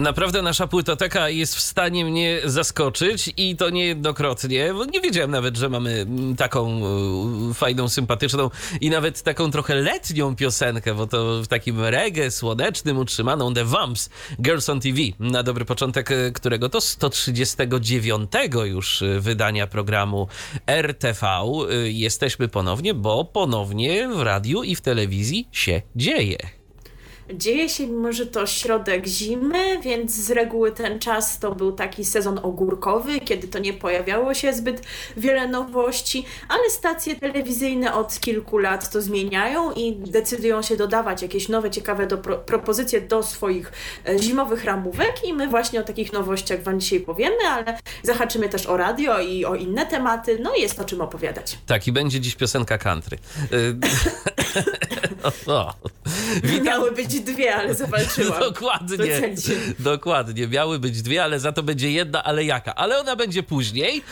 Naprawdę nasza płytoteka jest w stanie mnie zaskoczyć i to niejednokrotnie. Bo Nie wiedziałem nawet, że mamy mm, taką e, fajną, sympatyczną i nawet taką trochę letnią piosenkę, bo to w takim reggae słonecznym utrzymaną The Vamps Girls on TV na dobry początek, e, którego to 139 już e, wydania programu RTV. Jesteśmy ponownie, bo ponownie w radiu i w telewizji się dzieje. Dzieje się, mimo że to środek zimy, więc z reguły ten czas to był taki sezon ogórkowy, kiedy to nie pojawiało się zbyt wiele nowości, ale stacje telewizyjne od kilku lat to zmieniają i decydują się dodawać jakieś nowe, ciekawe do, pro, propozycje do swoich e, zimowych ramówek i my właśnie o takich nowościach Wam dzisiaj powiemy, ale zahaczymy też o radio i o inne tematy, no i jest o czym opowiadać. Tak, i będzie dziś piosenka country. Y, o, o. Witam. Miały być dwie, ale zawalczyłam. Dokładnie. Dokładnie. Miały być dwie, ale za to będzie jedna, ale jaka? Ale ona będzie później.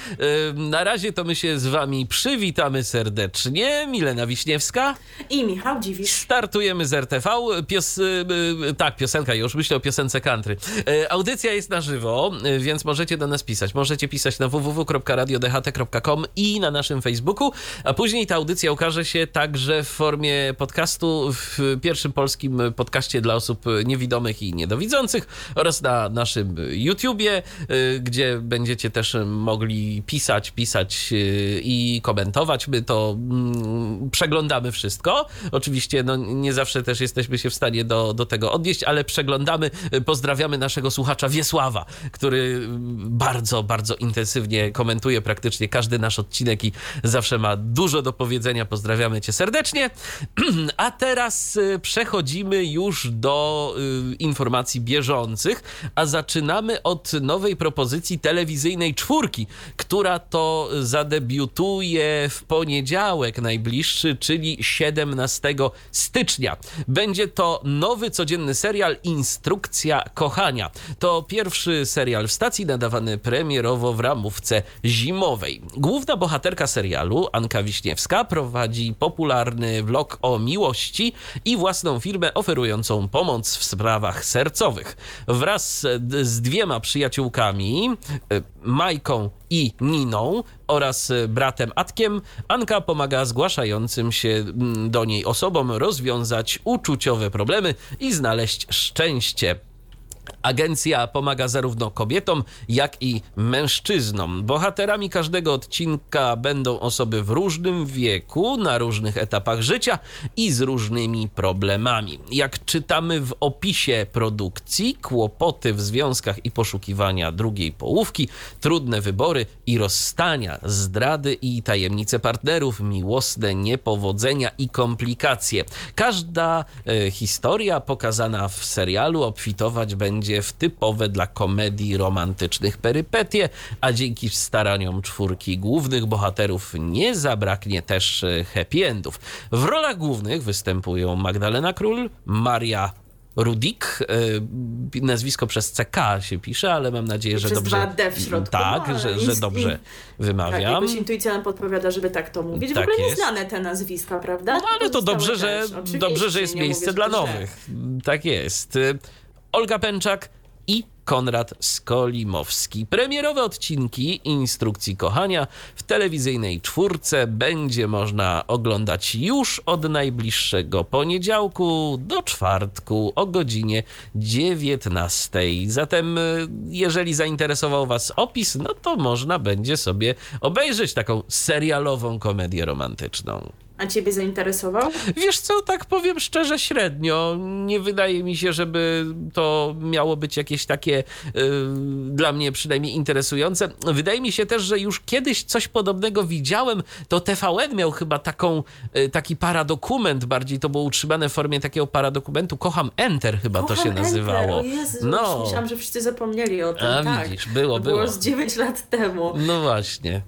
Na razie to my się z wami przywitamy serdecznie. Milena Wiśniewska. I Michał Dziwisz. Startujemy z RTV. Pios, y, y, tak, piosenka, już myślę o piosence country. Y, Audycja jest na żywo, y, więc możecie do nas pisać. Możecie pisać na www.radiodht.com i na naszym Facebooku, a później ta audycja ukaże się także w formie podcastu w pierwszym polskim podcaście dla osób niewidomych i niedowidzących oraz na naszym YouTubie, y, gdzie będziecie też mogli pisać, pisać y, i komentować. My to mm, przeglądamy wszystko. Oczywiście no, nie zawsze też jesteśmy się w stanie do, do tego odnieść, ale przeglądamy. Pozdrawiamy naszego słuchacza Wiesława, który bardzo, bardzo intensywnie komentuje praktycznie każdy nasz odcinek i zawsze ma dużo do powiedzenia. Pozdrawiamy cię serdecznie. A teraz y, przechodzimy już do y, informacji bieżących, a zaczynamy od nowej propozycji telewizyjnej czwórki, która to zadebiutuje w poniedziałek najbliższy, czyli 17 stycznia. Będzie to nowy codzienny serial Instrukcja kochania. To pierwszy serial w stacji nadawany premierowo w ramówce zimowej. Główna bohaterka serialu, Anka Wiśniewska, prowadzi popularny vlog o miłości i własną firmę oferującą pomoc w sprawach sercowych. Wraz z dwiema przyjaciółkami, y, Majką i Niną oraz y, bratem Atkiem, Anka pomaga zgłaszającym się mm, do niej osobom rozwiązać uczuciowe problemy i znaleźć szczęście. Agencja pomaga zarówno kobietom, jak i mężczyznom. Bohaterami każdego odcinka będą osoby w różnym wieku, na różnych etapach życia i z różnymi problemami. Jak czytamy w opisie produkcji, kłopoty w związkach i poszukiwania drugiej połówki, trudne wybory i rozstania, zdrady i tajemnice partnerów, miłosne niepowodzenia i komplikacje. Każda e, historia pokazana w serialu obfitować będzie w typowe dla komedii romantycznych perypetie, a dzięki staraniom czwórki głównych bohaterów nie zabraknie też e, happy endów. W rolach głównych występują Magdalena Król, Maria Rudik, e, nazwisko przez CK się pisze, ale mam nadzieję, że Przez dobrze. dwa D w środku, Tak, no, że, że dobrze Tak, wymawiam. jakoś intuicja nam podpowiada, żeby tak to mówić. Tak w ogóle jest. nieznane te nazwiska, prawda? No ale to dobrze, że, też. Oczywiście, dobrze, że jest miejsce mówię, dla że nowych. Tak jest. Olga Pęczak i Konrad Skolimowski. Premierowe odcinki Instrukcji Kochania w telewizyjnej czwórce będzie można oglądać już od najbliższego poniedziałku do czwartku o godzinie 19. Zatem, y, jeżeli zainteresował Was opis, no to można będzie sobie obejrzeć taką serialową komedię romantyczną. A ciebie zainteresował? Wiesz co, tak powiem szczerze, średnio. Nie wydaje mi się, żeby to miało być jakieś takie y, dla mnie przynajmniej interesujące. Wydaje mi się też, że już kiedyś coś podobnego widziałem. To TVN miał chyba taką, y, taki paradokument, bardziej to było utrzymane w formie takiego paradokumentu. Kocham Enter chyba Kocham to się nazywało. Enter. O Jezu, no. Myślałam, że wszyscy zapomnieli o tym. A tak. widzisz, było, to było. Było z 9 lat temu. No właśnie.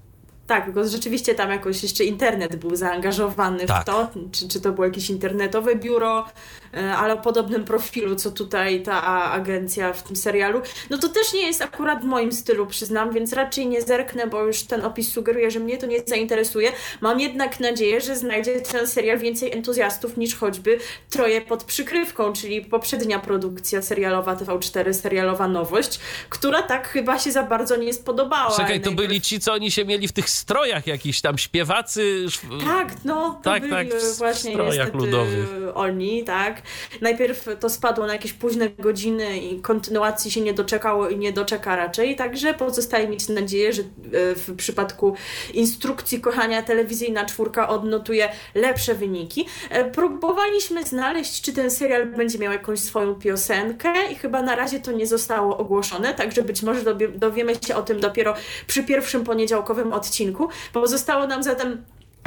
Tak, tylko rzeczywiście tam jakoś jeszcze internet był zaangażowany tak. w to, czy, czy to było jakieś internetowe biuro, ale o podobnym profilu, co tutaj ta agencja w tym serialu. No to też nie jest akurat w moim stylu, przyznam, więc raczej nie zerknę, bo już ten opis sugeruje, że mnie to nie zainteresuje. Mam jednak nadzieję, że znajdzie ten serial więcej entuzjastów niż choćby Troje pod przykrywką, czyli poprzednia produkcja serialowa TV4, serialowa Nowość, która tak chyba się za bardzo nie spodobała. Czekaj, to byli ci, co oni się mieli w tych strojach jakiś tam śpiewacy. Tak, no, to tak, byli tak, w właśnie strojach ludowych. oni, tak. Najpierw to spadło na jakieś późne godziny i kontynuacji się nie doczekało i nie doczeka raczej, także pozostaje mieć nadzieję, że e, w przypadku instrukcji kochania telewizyjna czwórka odnotuje lepsze wyniki. E, próbowaliśmy znaleźć, czy ten serial będzie miał jakąś swoją piosenkę i chyba na razie to nie zostało ogłoszone, także być może dowiemy się o tym dopiero przy pierwszym poniedziałkowym odcinku. Pozostało nam zatem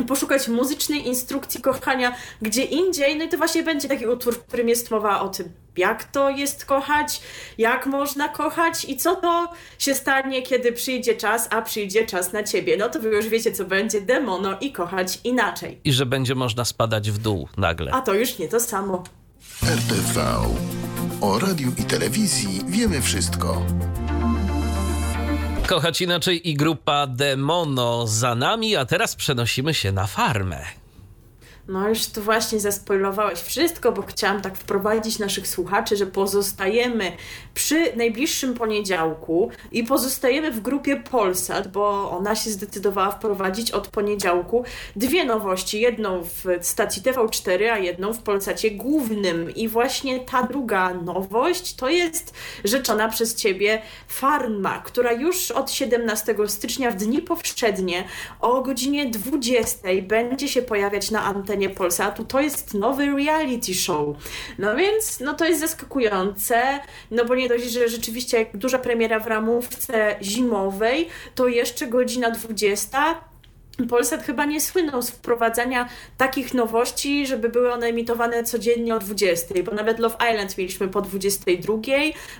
poszukać muzycznej instrukcji kochania gdzie indziej, no i to właśnie będzie taki utwór, w którym jest mowa o tym, jak to jest kochać, jak można kochać i co to się stanie, kiedy przyjdzie czas, a przyjdzie czas na ciebie. No to wy już wiecie, co będzie demono i kochać inaczej. I że będzie można spadać w dół nagle. A to już nie to samo. RTV. O radiu i telewizji wiemy wszystko. Kochać inaczej i grupa Demono za nami, a teraz przenosimy się na farmę. No już tu właśnie zaspoilowałeś wszystko, bo chciałam tak wprowadzić naszych słuchaczy, że pozostajemy przy najbliższym poniedziałku i pozostajemy w grupie Polsat, bo ona się zdecydowała wprowadzić od poniedziałku dwie nowości. Jedną w stacji TV4, a jedną w Polsacie głównym. I właśnie ta druga nowość to jest rzeczona przez Ciebie Farma, która już od 17 stycznia w dni powszednie o godzinie 20 będzie się pojawiać na antenie antenie Polsatu, to jest nowy reality show. No więc, no to jest zaskakujące, no bo nie dość, że rzeczywiście jak duża premiera w ramówce zimowej, to jeszcze godzina 20 Polsat chyba nie słynął z wprowadzania takich nowości, żeby były one emitowane codziennie o 20, bo nawet Love Island mieliśmy po 22,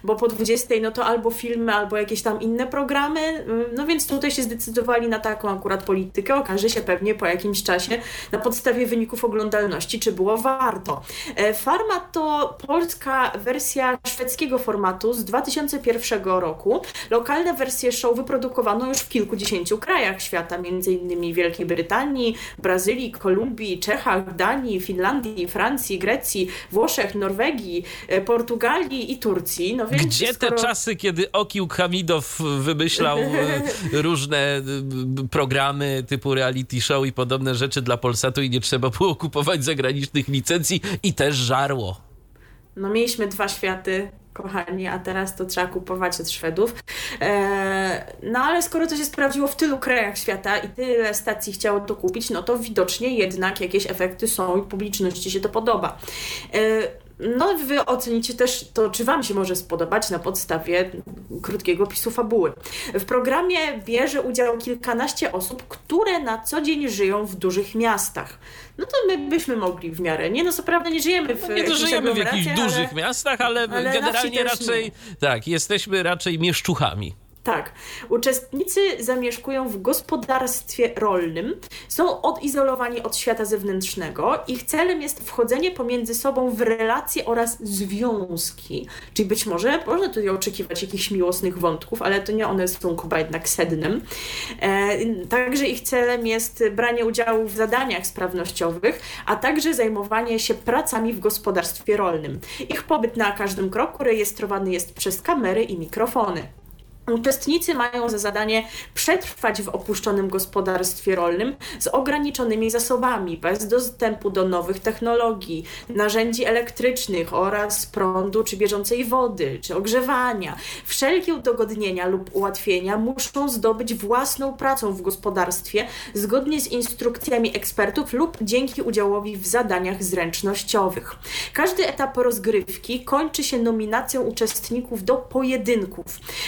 bo po 20 no to albo filmy, albo jakieś tam inne programy, no więc tutaj się zdecydowali na taką akurat politykę, okaże się pewnie po jakimś czasie na podstawie wyników oglądalności, czy było warto. E, Farma to polska wersja szwedzkiego formatu z 2001 roku. Lokalne wersje show wyprodukowano już w kilkudziesięciu krajach świata, między innymi Wielkiej Brytanii, Brazylii, Kolumbii, Czechach, Danii, Finlandii, Francji, Grecji, Włoszech, Norwegii, e, Portugalii i Turcji. No więc Gdzie skoro... te czasy, kiedy Okiłk Hamidow wymyślał e, różne e, programy typu reality show i podobne rzeczy dla Polsatu i nie trzeba było kupować zagranicznych licencji i też żarło. No mieliśmy dwa światy, kochani, a teraz to trzeba kupować od Szwedów. Eee, no ale skoro to się sprawdziło w tylu krajach świata i tyle stacji chciało to kupić, no to widocznie jednak jakieś efekty są i publiczności się to podoba. No, wy ocenicie też to, czy Wam się może spodobać na podstawie krótkiego opisu fabuły. W programie bierze udział kilkanaście osób, które na co dzień żyją w dużych miastach. No to my byśmy mogli w miarę. Nie, no co prawda nie żyjemy w no Nie żyjemy w jakichś dużych ale, miastach, ale, ale generalnie raczej, nie. tak, jesteśmy raczej mieszczuchami. Tak. Uczestnicy zamieszkują w gospodarstwie rolnym, są odizolowani od świata zewnętrznego. Ich celem jest wchodzenie pomiędzy sobą w relacje oraz związki. Czyli być może można tutaj oczekiwać jakichś miłosnych wątków, ale to nie one są chyba jednak sednem. E, także ich celem jest branie udziału w zadaniach sprawnościowych, a także zajmowanie się pracami w gospodarstwie rolnym. Ich pobyt na każdym kroku rejestrowany jest przez kamery i mikrofony. Uczestnicy mają za zadanie przetrwać w opuszczonym gospodarstwie rolnym z ograniczonymi zasobami, bez dostępu do nowych technologii, narzędzi elektrycznych oraz prądu czy bieżącej wody, czy ogrzewania. Wszelkie udogodnienia lub ułatwienia muszą zdobyć własną pracą w gospodarstwie, zgodnie z instrukcjami ekspertów lub dzięki udziałowi w zadaniach zręcznościowych. Każdy etap rozgrywki kończy się nominacją uczestników do pojedynków.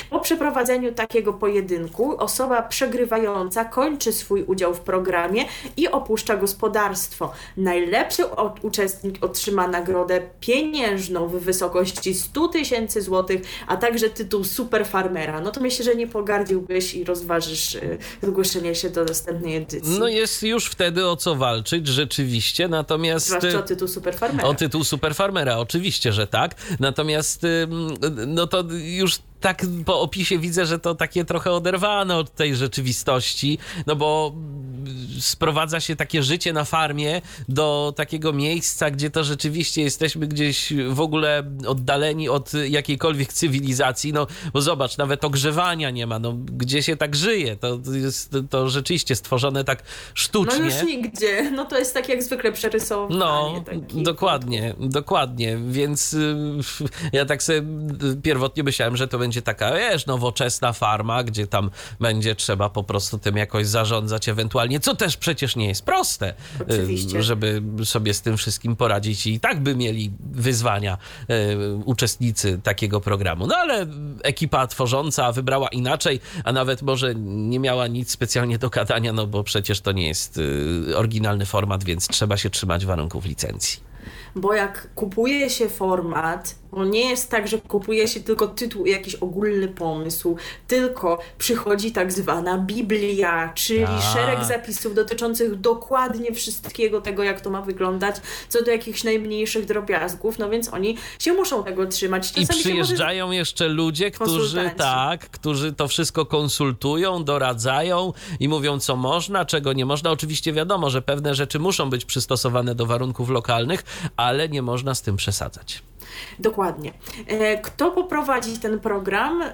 Po przeprowadzeniu takiego pojedynku osoba przegrywająca kończy swój udział w programie i opuszcza gospodarstwo. Najlepszy uczestnik otrzyma nagrodę pieniężną w wysokości 100 tysięcy złotych, a także tytuł superfarmera. No to myślę, że nie pogardziłbyś i rozważysz y, zgłoszenie się do następnej edycji. No jest już wtedy o co walczyć, rzeczywiście, natomiast... Zwłaszcza o tytuł superfarmera. O tytuł superfarmera, oczywiście, że tak. Natomiast no to już tak po opisie widzę, że to takie trochę oderwane od tej rzeczywistości, no bo sprowadza się takie życie na farmie do takiego miejsca, gdzie to rzeczywiście jesteśmy gdzieś w ogóle oddaleni od jakiejkolwiek cywilizacji. No bo zobacz, nawet ogrzewania nie ma. No, gdzie się tak żyje? To jest to rzeczywiście stworzone tak sztucznie. No już nigdzie. No to jest tak jak zwykle przerysowanie. No, dokładnie, dokładnie. Więc y, ja tak sobie pierwotnie myślałem, że to będzie taka, wiesz, nowoczesna farma, gdzie tam będzie trzeba po prostu tym jakoś zarządzać ewentualnie, co też przecież nie jest proste, Oczywiście. żeby sobie z tym wszystkim poradzić i tak by mieli wyzwania y, uczestnicy takiego programu. No ale ekipa tworząca wybrała inaczej, a nawet może nie miała nic specjalnie do gadania, no bo przecież to nie jest y, oryginalny format, więc trzeba się trzymać warunków licencji. Bo jak kupuje się format, to nie jest tak, że kupuje się tylko tytuł i jakiś ogólny pomysł, tylko przychodzi tak zwana Biblia, czyli A. szereg zapisów dotyczących dokładnie wszystkiego tego, jak to ma wyglądać, co do jakichś najmniejszych drobiazgów, no więc oni się muszą tego trzymać. Czasami I przyjeżdżają może... jeszcze ludzie, którzy tak, którzy to wszystko konsultują, doradzają i mówią, co można, czego nie można. Oczywiście wiadomo, że pewne rzeczy muszą być przystosowane do warunków lokalnych, ale nie można z tym przesadzać. Dokładnie. E, kto poprowadzi ten program? E,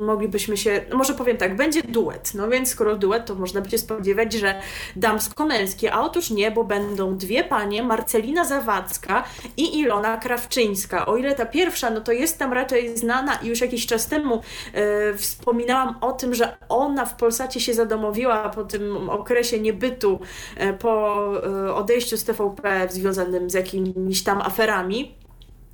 moglibyśmy się, no może powiem tak, będzie duet. No więc skoro duet, to można by się spodziewać, że damsko-męskie, a otóż nie, bo będą dwie panie, Marcelina Zawadzka i Ilona Krawczyńska. O ile ta pierwsza, no to jest tam raczej znana i już jakiś czas temu e, wspominałam o tym, że ona w Polsacie się zadomowiła po tym okresie niebytu, po odejściu z TVP związanym z jakimiś tam aferami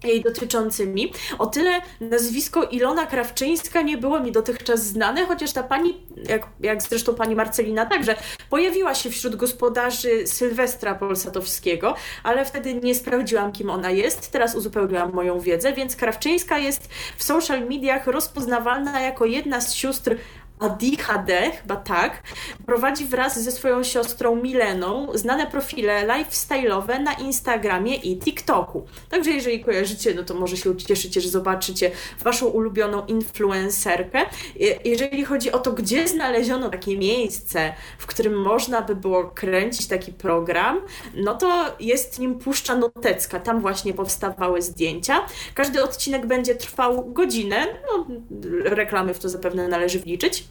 jej dotyczącymi. O tyle nazwisko Ilona Krawczyńska nie było mi dotychczas znane, chociaż ta pani, jak, jak zresztą pani Marcelina także, pojawiła się wśród gospodarzy Sylwestra Polsatowskiego, ale wtedy nie sprawdziłam, kim ona jest. Teraz uzupełniłam moją wiedzę, więc Krawczyńska jest w social mediach rozpoznawalna jako jedna z sióstr ADHD, chyba tak, prowadzi wraz ze swoją siostrą Mileną znane profile lifestyle'owe na Instagramie i TikToku. Także jeżeli kojarzycie, no to może się ucieszycie, że zobaczycie waszą ulubioną influencerkę. Jeżeli chodzi o to, gdzie znaleziono takie miejsce, w którym można by było kręcić taki program, no to jest nim Puszcza Notecka. Tam właśnie powstawały zdjęcia. Każdy odcinek będzie trwał godzinę. No, reklamy w to zapewne należy wliczyć.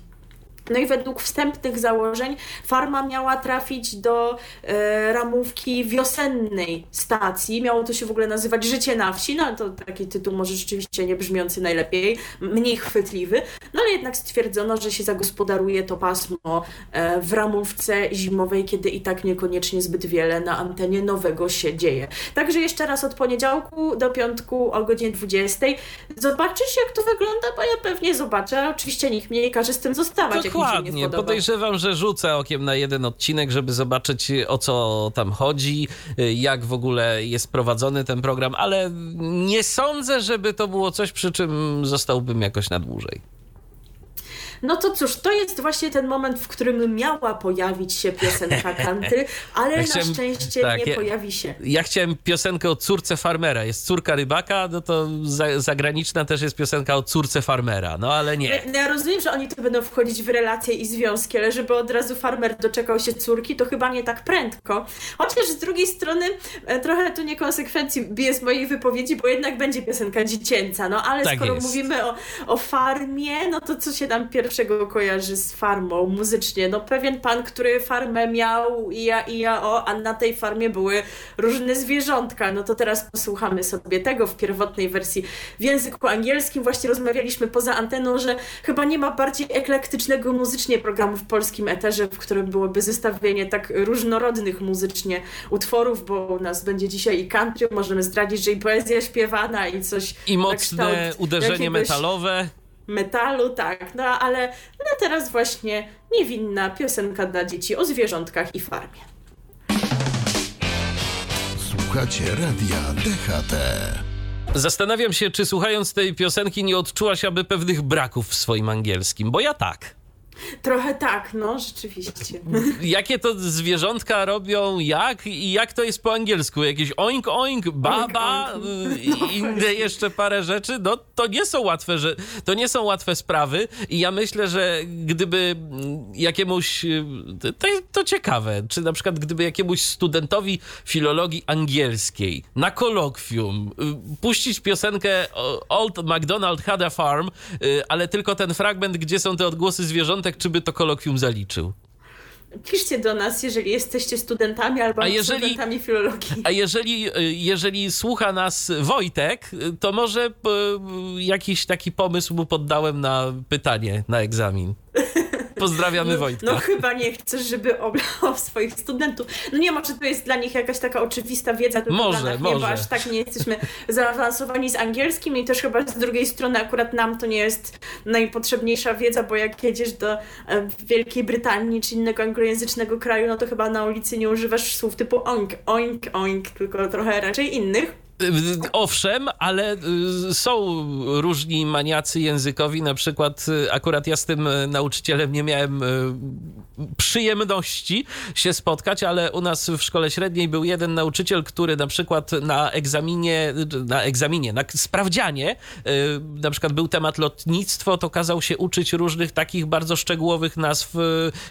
No i według wstępnych założeń farma miała trafić do e, ramówki wiosennej stacji. Miało to się w ogóle nazywać Życie na wsi, no to taki tytuł może rzeczywiście nie brzmiący najlepiej, mniej chwytliwy, no ale jednak stwierdzono, że się zagospodaruje to pasmo e, w ramówce zimowej, kiedy i tak niekoniecznie zbyt wiele na antenie nowego się dzieje. Także jeszcze raz od poniedziałku do piątku o godzinie 20. Zobaczysz jak to wygląda, bo ja pewnie zobaczę, oczywiście nikt mnie nie każe z tym zostawać. Dokładnie. Podejrzewam, że rzucę okiem na jeden odcinek, żeby zobaczyć o co tam chodzi, jak w ogóle jest prowadzony ten program, ale nie sądzę, żeby to było coś, przy czym zostałbym jakoś na dłużej. No to cóż, to jest właśnie ten moment, w którym miała pojawić się piosenka country, ale Ja na chciałem- szczęście tak, nie ja- pojawi się. Ja chciałem piosenkę o córce farmera. Jest córka rybaka, no to za, zagraniczna też jest piosenka o córce farmera. No ale nie. No ja rozumiem, że oni tu będą wchodzić w relacje i związki, ale żeby od razu farmer doczekał się córki, to chyba nie tak prędko. Chociaż z drugiej strony e, trochę tu niekonsekwencji bije z mojej wypowiedzi, bo jednak będzie piosenka dziecięca. No ale Tak skoro jest. mówimy o, o farmie, no to co się tam pierwszego kojarzy z farmą muzycznie? No pewien pan, który farmę miał i ja, i ja o, a na tej farmie były różne zwierzątka. No to teraz posłuchamy sobie tego w pierwotnej wersji w języku angielskim. Właśnie rozmawialiśmy poza anteną, że chyba nie ma bardziej eklektycznego muzycznie programu w polskim eterze, w którym byłoby zestawienie tak różnorodnych muzycznie utworów, bo u nas będzie dzisiaj i country, możemy zdradzić, że i poezja śpiewana i coś I mocne kształt uderzenie jakiegoś metalowe. Metalu, tak, no ale no teraz właśnie niewinna piosenka dla dzieci o zwierzątkach i farmie. Słuchacie radia DHT. Zastanawiam się, czy słuchając tej piosenki nie odczułaś aby pewnych braków w swoim angielskim, bo ja tak. Trochę tak, no rzeczywiście. Jakie to zwierzątka robią jak i jak to jest po angielsku? Jakieś oink oink, baba Oink, y, i inne jeszcze parę rzeczy? No to nie są łatwe, że to nie są łatwe sprawy i ja myślę, że gdyby jakiemuś y, to, to ciekawe, czy na przykład gdyby jakiemuś studentowi filologii angielskiej na kolokwium y, puścić piosenkę Old MacDonald had a farm, ale tylko ten fragment, gdzie są te odgłosy zwierzątek, czy by to kolokwium zaliczył? Piszcie do nas, jeżeli jesteście studentami albo A jeżeli- studentami filologii. A jeżeli, jeżeli słucha nas Wojtek, to może p- jakiś taki pomysł mu poddałem na pytanie na egzamin. Pozdrawiamy Wojtka. No chyba nie chcesz, żeby oblał swoich studentów. No nie, może to jest dla nich jakaś taka oczywista wiedza, Może, dla nas może. nie, bo aż tak nie jesteśmy zaawansowani z angielskim i też chyba z drugiej strony akurat nam to nie jest najpotrzebniejsza wiedza, bo jak jedziesz do e, Wielkiej Brytanii czy innego anglojęzycznego kraju, no to chyba na ulicy nie używasz słów typu oink, oink, oink, tylko trochę raczej innych. Y, Owszem, ale y, są różni maniacy językowi. Na przykład, y, akurat ja z tym nauczycielem nie miałem przyjemności się spotkać, ale u nas w szkole średniej był jeden nauczyciel, który na przykład na egzaminie, na egzaminie, na sprawdzianie, na przykład był temat lotnictwo, to kazał się uczyć różnych takich bardzo szczegółowych nazw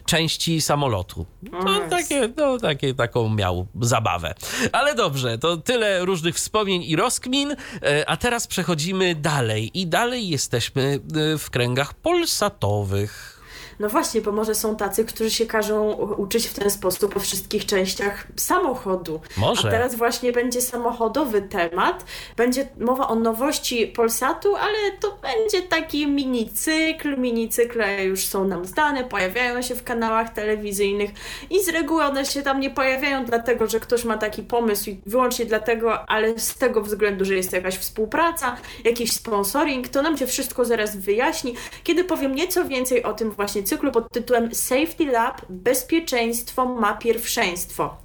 części samolotu. O To Jezu. takie, no, takie, taką miał zabawę. Ale dobrze, to tyle różnych wspomnień i rozkmin, e, a teraz przechodzimy dalej. I dalej jesteśmy e, w kręgach polsatowych. No właśnie, bo może są tacy, którzy się każą uczyć w ten sposób o wszystkich częściach samochodu. Może. A teraz właśnie będzie samochodowy temat. Będzie mowa o nowości Polsatu, ale to będzie taki minicykl. Minicykle już są nam znane, pojawiają się w kanałach telewizyjnych i z reguły one się tam nie pojawiają dlatego, że ktoś ma taki pomysł i wyłącznie dlatego, ale z tego względu, że jest jakaś współpraca, jakiś sponsoring, to nam się wszystko zaraz wyjaśni, kiedy powiem nieco więcej o tym właśnie cyklu pod tytułem Safety Lab Bezpieczeństwo ma pierwszeństwo.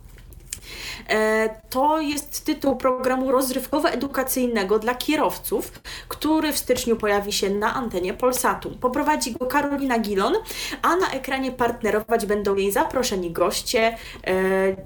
E, To jest tytuł programu rozrywkowo-edukacyjnego dla kierowców, który w styczniu pojawi się na antenie Polsatu. Poprowadzi go Karolina Gilon, a na ekranie partnerować będą jej zaproszeni goście, e,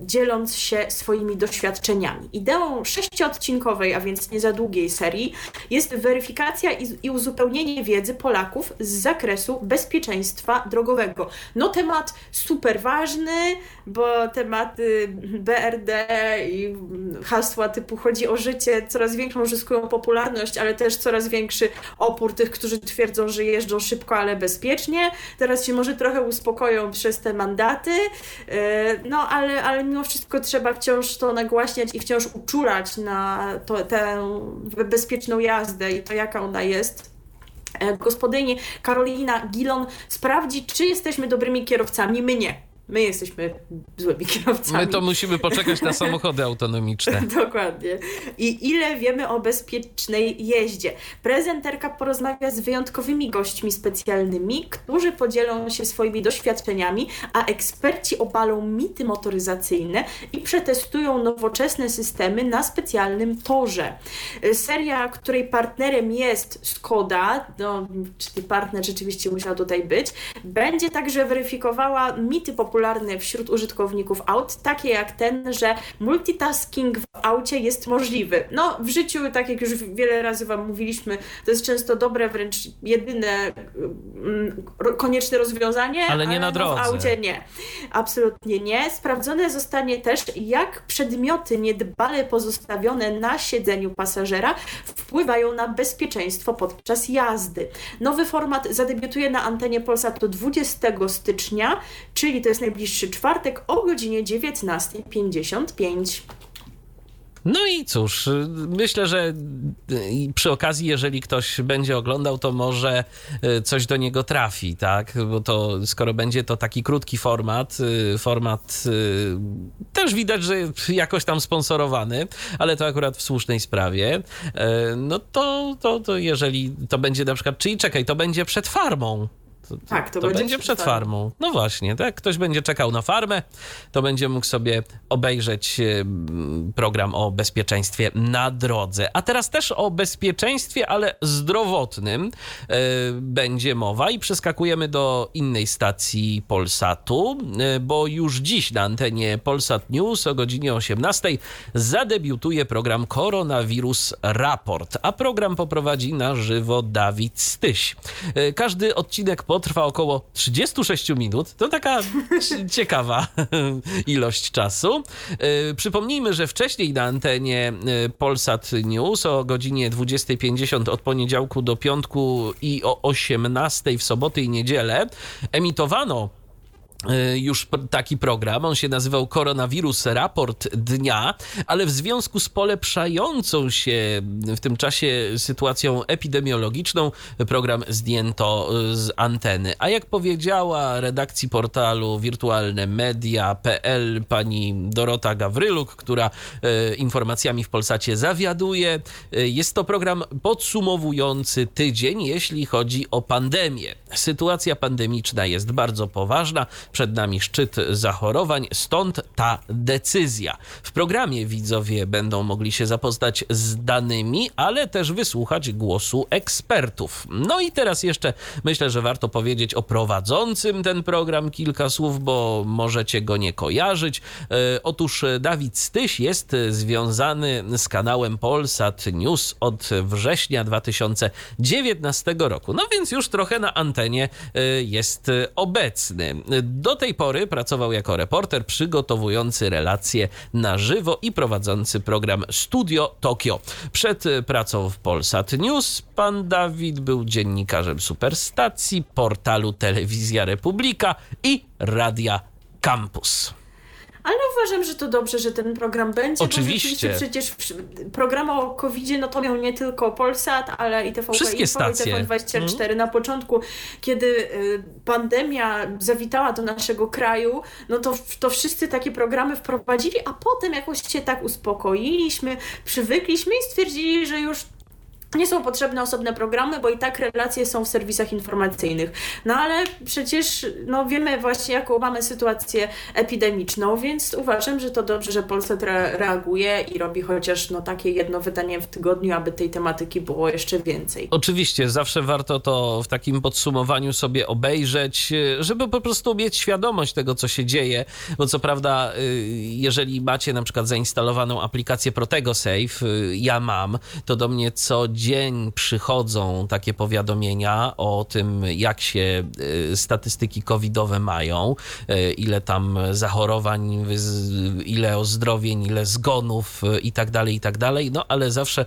dzieląc się swoimi doświadczeniami. Ideą sześciodcinkowej, a więc nie za długiej serii, jest weryfikacja i, uzupełnienie wiedzy Polaków z zakresu bezpieczeństwa drogowego. No temat super ważny, bo tematy BRD i hasła typu chodzi o życie coraz większą uzyskują popularność, ale też coraz większy opór tych, którzy twierdzą, że jeżdżą szybko, ale bezpiecznie. Teraz się może trochę uspokoją przez te mandaty, yy, no ale, ale mimo wszystko trzeba wciąż to nagłaśniać i wciąż uczulać na to, tę bezpieczną jazdę i to, jaka ona jest. E, Gospodyni Karolina Gilon sprawdzi, czy jesteśmy dobrymi kierowcami. My nie. My jesteśmy złymi kierowcami. My to musimy poczekać na samochody autonomiczne. Dokładnie. I ile wiemy o bezpiecznej jeździe? Prezenterka porozmawia z wyjątkowymi gośćmi specjalnymi, którzy podzielą się swoimi doświadczeniami, a eksperci obalą mity motoryzacyjne i przetestują nowoczesne systemy na specjalnym torze. Seria, której partnerem jest Skoda, no, czyli partner rzeczywiście musiał tutaj być, będzie także weryfikowała mity popularne wśród użytkowników aut, takie jak ten, że multitasking w aucie jest możliwy. No, w życiu, tak jak już wiele razy Wam mówiliśmy, to jest często dobre, wręcz jedyne mm, konieczne rozwiązanie, ale nie na drodze. No w aucie nie. Absolutnie nie. Sprawdzone zostanie też, jak przedmioty niedbale pozostawione na siedzeniu pasażera wpływają na bezpieczeństwo podczas jazdy. Nowy format zadebiutuje na antenie Polsatu 20 stycznia, czyli to jest najbliższy czwartek o godzinie 19.55. No i cóż, myślę, że przy okazji, jeżeli ktoś będzie oglądał, to może e, coś do niego trafi, tak? Bo to skoro będzie to taki krótki format, e, format e, też widać, że jakoś tam sponsorowany, ale to akurat w słusznej sprawie, no to, to, to jeżeli to będzie na przykład, czyli czekaj, to będzie przed farmą. To, tak, to, to będzie, będzie, przed farmą. farmą. No właśnie, tak? Ktoś będzie czekał na farmę, to będzie mógł sobie obejrzeć program o bezpieczeństwie na drodze. A teraz też o bezpieczeństwie, ale zdrowotnym yy, będzie mowa i przeskakujemy do innej stacji Polsatu, yy, bo już dziś na antenie Polsat News o godzinie 18 zadebiutuje program Koronawirus Raport, a program poprowadzi na żywo Dawid Styś. Yy, każdy odcinek potrwa około 36 minut. To taka ciekawa ilość czasu. E, przypomnijmy, że wcześniej na antenie e, Polsat News o godzinie 20.50 od poniedziałku do piątku i o 18.00 w soboty i niedzielę emitowano już taki program. On się nazywał Koronawirus Raport Dnia, ale w związku z polepszającą się w tym czasie sytuacją epidemiologiczną, program zdjęto y, z anteny. A jak powiedziała redakcji portalu wirtualne media.pl pani Dorota Gawryluk, która y, informacjami w Polsacie zawiaduje, jest to program podsumowujący tydzień, jeśli chodzi o pandemię. Sytuacja pandemiczna jest bardzo poważna przed nami szczyt zachorowań, stąd ta decyzja. W programie widzowie będą mogli się zapoznać z danymi, ale też wysłuchać głosu ekspertów. No i teraz jeszcze myślę, że warto powiedzieć o prowadzącym ten program kilka słów, bo możecie go nie kojarzyć. E, otóż Dawid Styś jest związany z kanałem Polsat News od września 2019 roku. No więc już trochę na antenie e, jest obecny. Do tej pory pracował jako reporter przygotowujący relacje na żywo i prowadzący program Studio Tokio. Przed pracą w Polsat News pan Dawid był dziennikarzem Superstacji, portalu Telewizja Republika i Radia Campus. Ale uważam, że to dobrze, że ten program będzie. Oczywiście. przecież program o covid no to miał nie tylko Polsat, ale i TVP Wszystkie Info, stacje. i TVN24. Mm. Na początku, kiedy y, pandemia zawitała do naszego kraju, no to, to wszyscy takie programy wprowadzili, a potem jakoś się tak uspokoiliśmy, przywykliśmy i stwierdzili, że już nie są potrzebne osobne programy, bo i tak relacje są w serwisach informacyjnych. No ale przecież no, wiemy właśnie, jaką mamy sytuację epidemiczną, więc uważam, że to dobrze, że Polsat re reaguje i robi chociaż no, takie jedno wydanie w tygodniu, aby tej tematyki było jeszcze więcej. Oczywiście, zawsze warto to w takim podsumowaniu sobie obejrzeć, żeby po prostu mieć świadomość tego, co się dzieje, bo co prawda, y, jeżeli macie na przykład zainstalowaną aplikację Protego Safe, y, ja mam, to do mnie co dzień przychodzą takie powiadomienia o tym, jak się y, statystyki covidowe mają, y, ile tam zachorowań, ile ozdrowień, ile zgonów y, i tak dalej, i tak dalej. No ale zawsze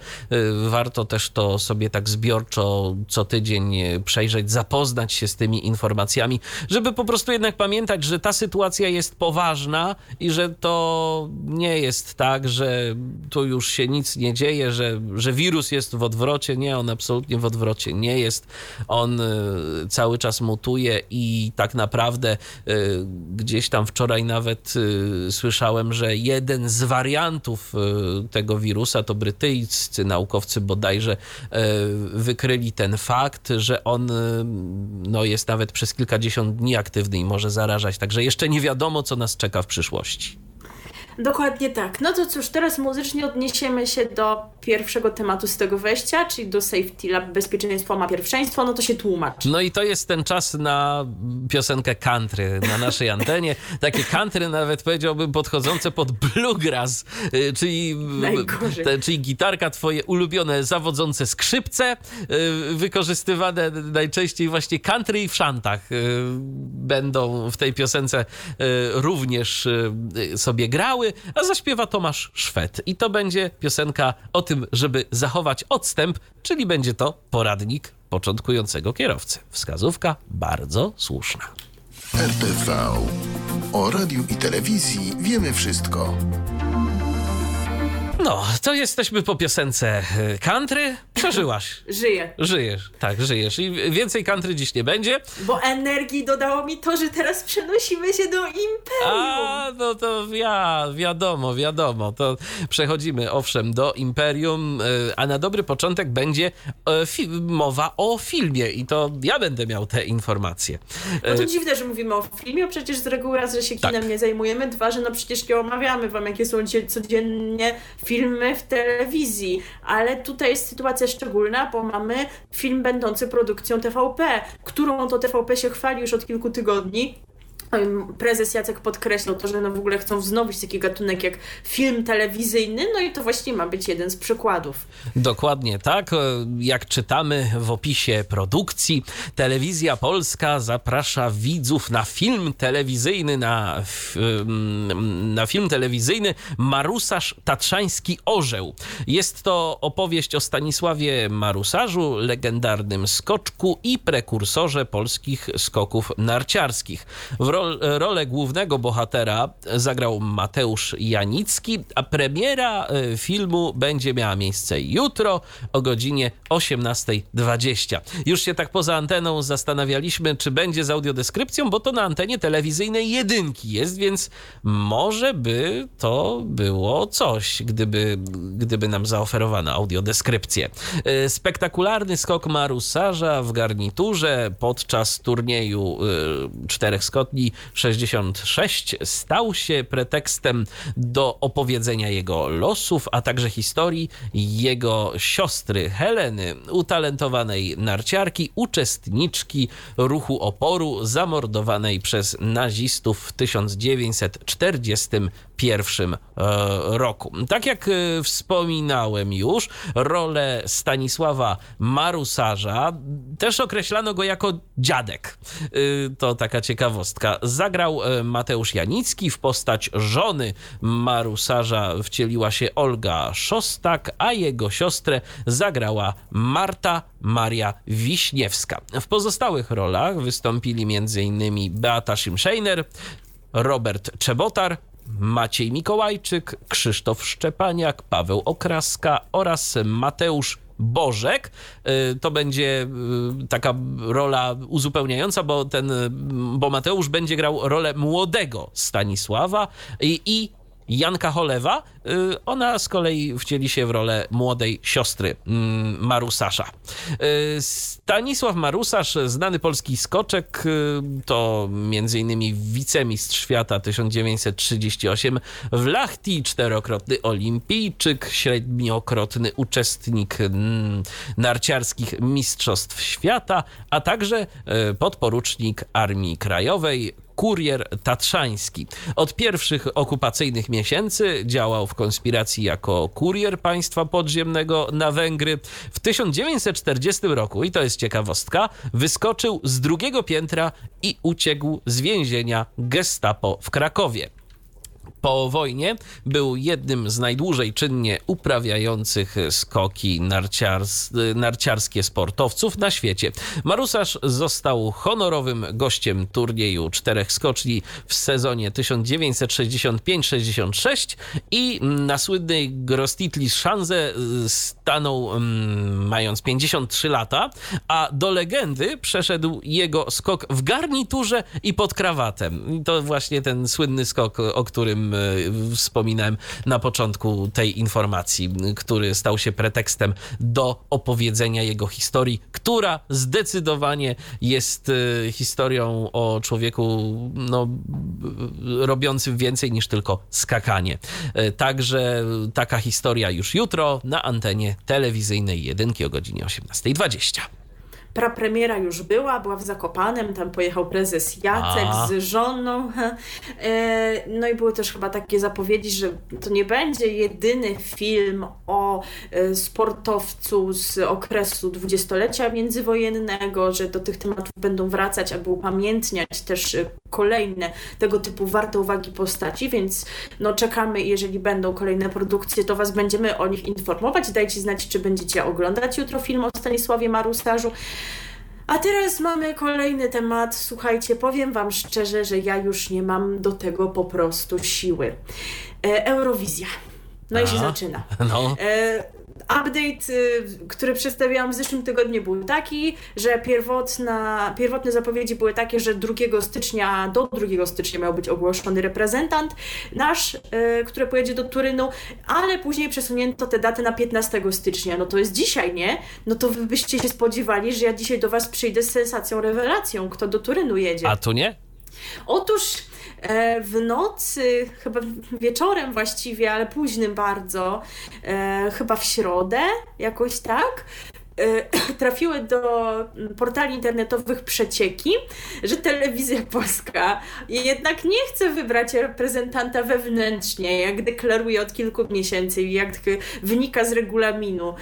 warto też to sobie tak zbiorczo co tydzień przejrzeć, zapoznać się z tymi informacjami, żeby po prostu jednak pamiętać, że ta sytuacja jest poważna i że to nie jest tak, że tu już się nic nie dzieje, że, że wirus jest w odwrocie odwrocie. Nie, on absolutnie w odwrocie nie jest. On y, cały czas mutuje i tak naprawdę y, gdzieś tam wczoraj nawet y, słyszałem, że jeden z wariantów tego wirusa to brytyjscy naukowcy bodajże wykryli ten fakt, że on no, jest nawet przez kilkadziesiąt dni aktywny i może zarażać. Także jeszcze nie wiadomo, co nas czeka w przyszłości. Dokładnie tak. No to cóż, teraz muzycznie odniesiemy się do pierwszego tematu z tego wejścia, czyli do Safety Lab Bezpieczeństwo ma pierwszeństwo, no to się tłumacz. No i to jest ten czas na piosenkę country na naszej antenie. Takie country nawet powiedziałbym podchodzące pod bluegrass, y, czyli, Najgorzej. te, czyli gitarka, twoje ulubione zawodzące skrzypce, y, wykorzystywane najczęściej właśnie country i w szantach y, będą w tej piosence y, również y, sobie grały, a zaśpiewa Tomasz Szwed. I to będzie piosenka o tym, żeby zachować odstęp, czyli będzie to poradnik początkującego kierowcy. Wskazówka bardzo słuszna. RTV. O radiu i telewizji wiemy wszystko. No, to jesteśmy po piosence y, country. Przeżyłaś. Żyję. Żyjesz, tak, żyjesz. I więcej country dziś nie będzie. Bo energii dodało mi to, że teraz przenosimy się do Imperium. A, no to ja, wiadomo, wiadomo. To przechodzimy owszem do Imperium, y, a na dobry początek będzie e, mowa o filmie i to ja będę miał te informacje. No to E, dziwne, że mówimy o filmie, przecież z reguły raz, że się Tak. kinem nie zajmujemy, dwa, że no przecież nie omawiamy wam, jakie są dzie- codziennie filmy w telewizji, ale tutaj jest sytuacja szczególna, bo mamy film będący produkcją TVP, którą to TVP się chwali już od kilku tygodni. Prezes Jacek podkreślał to, że no w ogóle chcą wznowić taki gatunek jak film telewizyjny, no i to właśnie ma być jeden z przykładów. Dokładnie tak. Jak czytamy w opisie produkcji, Telewizja Polska zaprasza widzów na film telewizyjny, na, ym, na film telewizyjny Marusarz Tatrzański Orzeł. Jest to opowieść o Stanisławie Marusarzu, legendarnym skoczku i prekursorze polskich skoków narciarskich. W rol, rolę głównego bohatera zagrał Mateusz Janicki, a premiera e, filmu będzie miała miejsce jutro o godzinie 18.20. Już się tak poza anteną zastanawialiśmy, czy będzie z audiodeskrypcją, bo to na antenie telewizyjnej jedynki jest, więc może by to było coś, gdyby, gdyby nam zaoferowano audiodeskrypcję. E, Spektakularny skok Marusarza w garniturze podczas turnieju e, czterech skotni 66 stał się pretekstem do opowiedzenia jego losów, a także historii jego siostry Heleny, utalentowanej narciarki, uczestniczki ruchu oporu zamordowanej przez nazistów w 1941 e, roku. Tak jak e, wspominałem już, rolę Stanisława Marusarza też określano go jako dziadek. Y, To taka ciekawostka. Zagrał e, Mateusz Janicki w postać żony Marusarza wcieliła się Olga Szostak, a jego siostrę zagrała Marta Maria Wiśniewska. W pozostałych rolach wystąpili m.in. Beata Szymszejner, Robert Czebotar, Maciej Mikołajczyk, Krzysztof Szczepaniak, Paweł Okraska oraz Mateusz Bożek. Y, To będzie y, taka rola uzupełniająca, bo ten, y, bo Mateusz będzie grał rolę młodego Stanisława i, i Janka Cholewa, y, ona z kolei wcieli się w rolę młodej siostry mm, Marusasza. Y, Stanisław Marusarz, znany polski skoczek, y, to m.in. wicemistrz świata 1938 w Lachti, czterokrotny olimpijczyk, średniokrotny uczestnik mm, narciarskich mistrzostw świata, a także podporucznik Armii Krajowej, kurier tatrzański. Od pierwszych okupacyjnych miesięcy działał w konspiracji jako kurier państwa podziemnego na Węgry. W 1940 roku, i to jest ciekawostka, wyskoczył z drugiego piętra i uciekł z więzienia Gestapo w Krakowie. Po wojnie był jednym z najdłużej czynnie uprawiających skoki narciars narciarskie sportowców na świecie. Marusarz został honorowym gościem turnieju czterech skoczni w sezonie 1965-66 i na słynnej Grostitli Szanze stanął mm, mając 53 lata, a do legendy przeszedł jego skok w garniturze i pod krawatem. To właśnie ten słynny skok, o którym wspominałem na początku tej informacji, który stał się pretekstem do opowiedzenia jego historii, która zdecydowanie jest e, historią o człowieku no, robiącym więcej niż tylko skakanie. E, także taka historia już jutro na antenie telewizyjnej jedynki o godzinie 18.20 prapremiera już była, była w Zakopanem, tam pojechał prezes Jacek A. z żoną. E, no i były też chyba takie zapowiedzi, że to nie będzie jedyny film o e, sportowcu z okresu dwudziestolecia międzywojennego, że do tych tematów będą wracać, aby upamiętniać też e, kolejne tego typu warte uwagi postaci, więc no czekamy, jeżeli będą kolejne produkcje, to Was będziemy o nich informować. Dajcie znać, czy będziecie oglądać jutro film o Stanisławie Marusarzu. A teraz mamy kolejny temat. Słuchajcie, powiem Wam szczerze, że ja już nie mam do tego po prostu siły. E, Eurowizja. No Aha, i się zaczyna. No. E, update, y, który przedstawiałam w zeszłym tygodniu był taki, że pierwotna, pierwotne zapowiedzi były takie, że 2 stycznia, do 2 stycznia miał być ogłoszony reprezentant nasz, y, który pojedzie do Turynu, ale później przesunięto te daty na 15 stycznia. No to jest dzisiaj, nie? No to wy byście się spodziewali, że ja dzisiaj do Was przyjdę z sensacją, rewelacją, kto do Turynu jedzie. A tu nie? Otóż w nocy, chyba wieczorem właściwie, ale późnym bardzo, e, chyba w środę, jakoś tak, E, trafiły do portali internetowych przecieki, że telewizja polska jednak nie chce wybrać reprezentanta wewnętrznie, jak deklaruje od kilku miesięcy i jak wynika z regulaminu, e,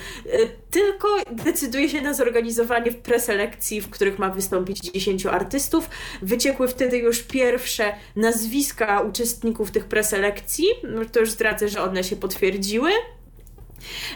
tylko decyduje się na zorganizowanie preselekcji, w których ma wystąpić 10 artystów. Wyciekły wtedy już pierwsze nazwiska uczestników tych preselekcji, to już zdradzę, że one się potwierdziły.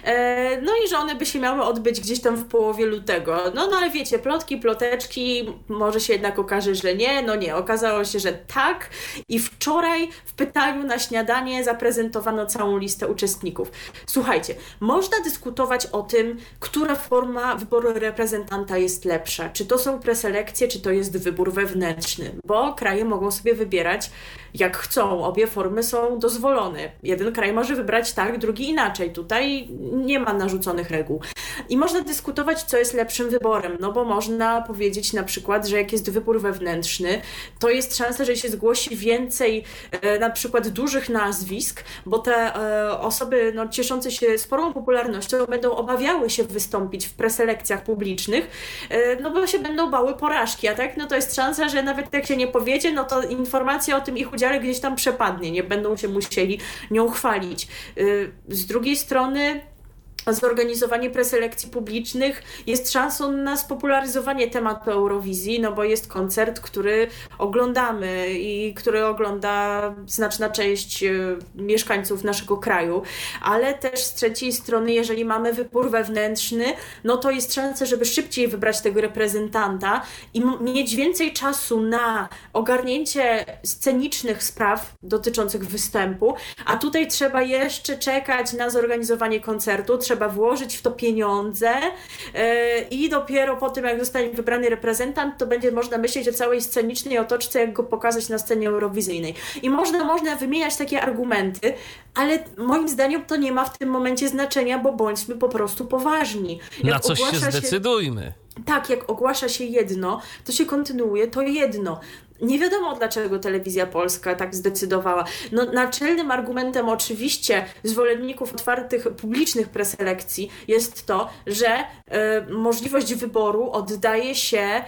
E, no i że one by się miały odbyć gdzieś tam w połowie lutego. No, no ale wiecie, plotki, ploteczki, może się jednak okaże, że nie. No nie, okazało się, że tak. I wczoraj w pytaniu na śniadanie zaprezentowano całą listę uczestników. Słuchajcie, można dyskutować o tym, która forma wyboru reprezentanta jest lepsza. Czy to są preselekcje, czy to jest wybór wewnętrzny, bo kraje mogą sobie wybierać jak chcą. Obie formy są dozwolone. Jeden kraj może wybrać tak, drugi inaczej. Tutaj nie ma narzuconych reguł. I można dyskutować, co jest lepszym wyborem, no bo można powiedzieć na przykład, że jak jest wybór wewnętrzny, to jest szansa, że się zgłosi więcej e, na przykład dużych nazwisk, bo te e, osoby no, cieszące się sporą popularnością będą obawiały się wystąpić w preselekcjach publicznych, e, no bo się będą bały porażki, a tak, no to jest szansa, że nawet jak się nie powiedzie, no to informacja o tym ich udziale gdzieś tam przepadnie, nie będą się musieli nią chwalić. Z drugiej strony zorganizowanie preselekcji publicznych. Jest szansą na spopularyzowanie tematu Eurowizji, no bo jest koncert, który oglądamy i który ogląda znaczna część e, mieszkańców naszego kraju, ale też z trzeciej strony, jeżeli mamy wybór wewnętrzny, no to jest szansa, żeby szybciej wybrać tego reprezentanta i mieć więcej czasu na ogarnięcie scenicznych spraw dotyczących występu, a tutaj trzeba jeszcze czekać na zorganizowanie koncertu, trzeba trzeba włożyć w to pieniądze e, i dopiero po tym, jak zostanie wybrany reprezentant, to będzie można myśleć o całej scenicznej otoczce, jak go pokazać na scenie eurowizyjnej. I można, można wymieniać takie argumenty, ale moim zdaniem to nie ma w tym momencie znaczenia, bo bądźmy po prostu poważni. Jak na coś się zdecydujmy. Się, tak, jak ogłasza się jedno, to się kontynuuje to jedno. Nie wiadomo, dlaczego telewizja polska tak zdecydowała. No, naczelnym argumentem oczywiście zwolenników otwartych, publicznych preselekcji jest to, że e, możliwość wyboru oddaje się e,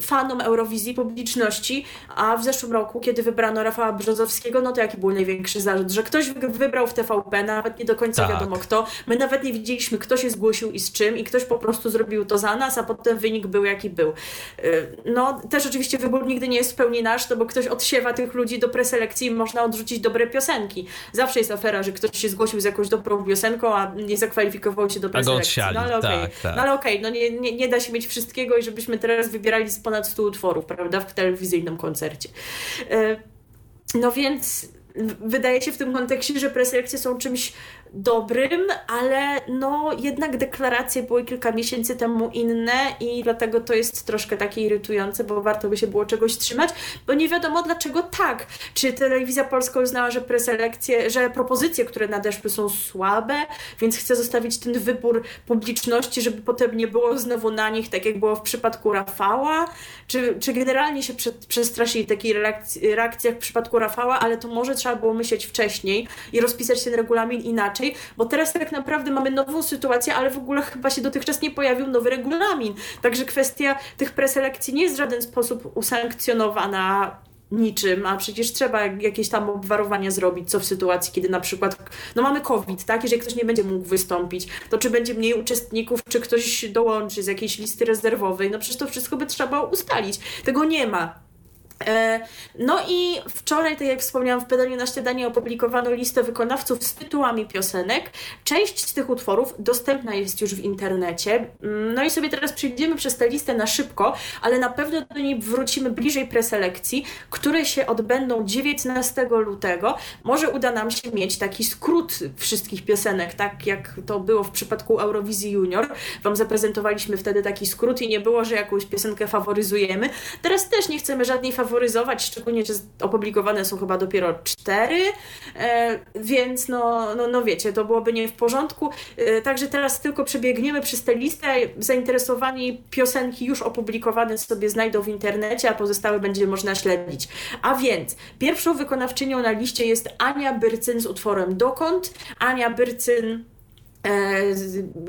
fanom Eurowizji, publiczności, a w zeszłym roku, kiedy wybrano Rafała Brzozowskiego, no to jaki był największy zarzut? Że ktoś wybrał w TVP, nawet nie do końca tak. wiadomo kto. My nawet nie widzieliśmy, kto się zgłosił i z czym i ktoś po prostu zrobił to za nas, a potem wynik był jaki był. E, no, też oczywiście wybór nigdy nigdy nie jest w pełni nasz, no bo ktoś odsiewa tych ludzi do preselekcji i można odrzucić dobre piosenki. Zawsze jest afera, że ktoś się zgłosił z jakąś dobrą piosenką, a nie zakwalifikował się do preselekcji. No ale okej, tak, tak. no, ale okej, no nie, nie, nie da się mieć wszystkiego i żebyśmy teraz wybierali z ponad 100 utworów, prawda, w telewizyjnym koncercie. E, no więc wydaje się w tym kontekście, że preselekcje są czymś dobrym, ale no jednak deklaracje były kilka miesięcy temu inne i dlatego to jest troszkę takie irytujące, bo warto by się było czegoś trzymać, bo nie wiadomo dlaczego tak. Czy telewizja polska uznała, że preselekcje, że propozycje, które nadeszły są słabe, więc chce zostawić ten wybór publiczności, żeby potem nie było znowu na nich, tak jak było w przypadku Rafała, czy, czy generalnie się przestraszyli reakcji, reakcji jak w przypadku Rafała, ale to może trzeba było myśleć wcześniej i rozpisać ten regulamin inaczej, inaczej, bo teraz tak naprawdę mamy nową sytuację, ale w ogóle chyba się dotychczas nie pojawił nowy regulamin. Także kwestia tych preselekcji nie jest w żaden sposób usankcjonowana niczym, a przecież trzeba jakieś tam obwarowania zrobić, co w sytuacji, kiedy na przykład, no mamy COVID, tak, jeżeli ktoś nie będzie mógł wystąpić, to czy będzie mniej uczestników, czy ktoś dołączy z jakiejś listy rezerwowej, no przecież to wszystko by trzeba ustalić. Tego nie ma. E, no i wczoraj, tak jak wspomniałam, w pytaniu na śniadanie opublikowano listę wykonawców z tytułami piosenek. Część z tych utworów dostępna jest już w internecie. Mm, no i sobie teraz przejdziemy przez tę listę na szybko, ale na pewno do niej wrócimy bliżej preselekcji, które się odbędą 19 lutego. Może uda nam się mieć taki skrót wszystkich piosenek, tak jak to było w przypadku Eurowizji Junior. Wam zaprezentowaliśmy wtedy taki skrót i nie było, że jakąś piosenkę faworyzujemy. Teraz też nie chcemy żadnej faworyzacji faworyzować, szczególnie, że opublikowane są chyba dopiero cztery, e, więc no, no, no wiecie, to byłoby nie w porządku. E, także teraz tylko przebiegniemy przez tę listę. Zainteresowani piosenki już opublikowane sobie znajdą w internecie, a pozostałe będzie można śledzić. A więc pierwszą wykonawczynią na liście jest Ania Byrcyn z utworem Dokąd. Ania Byrcyn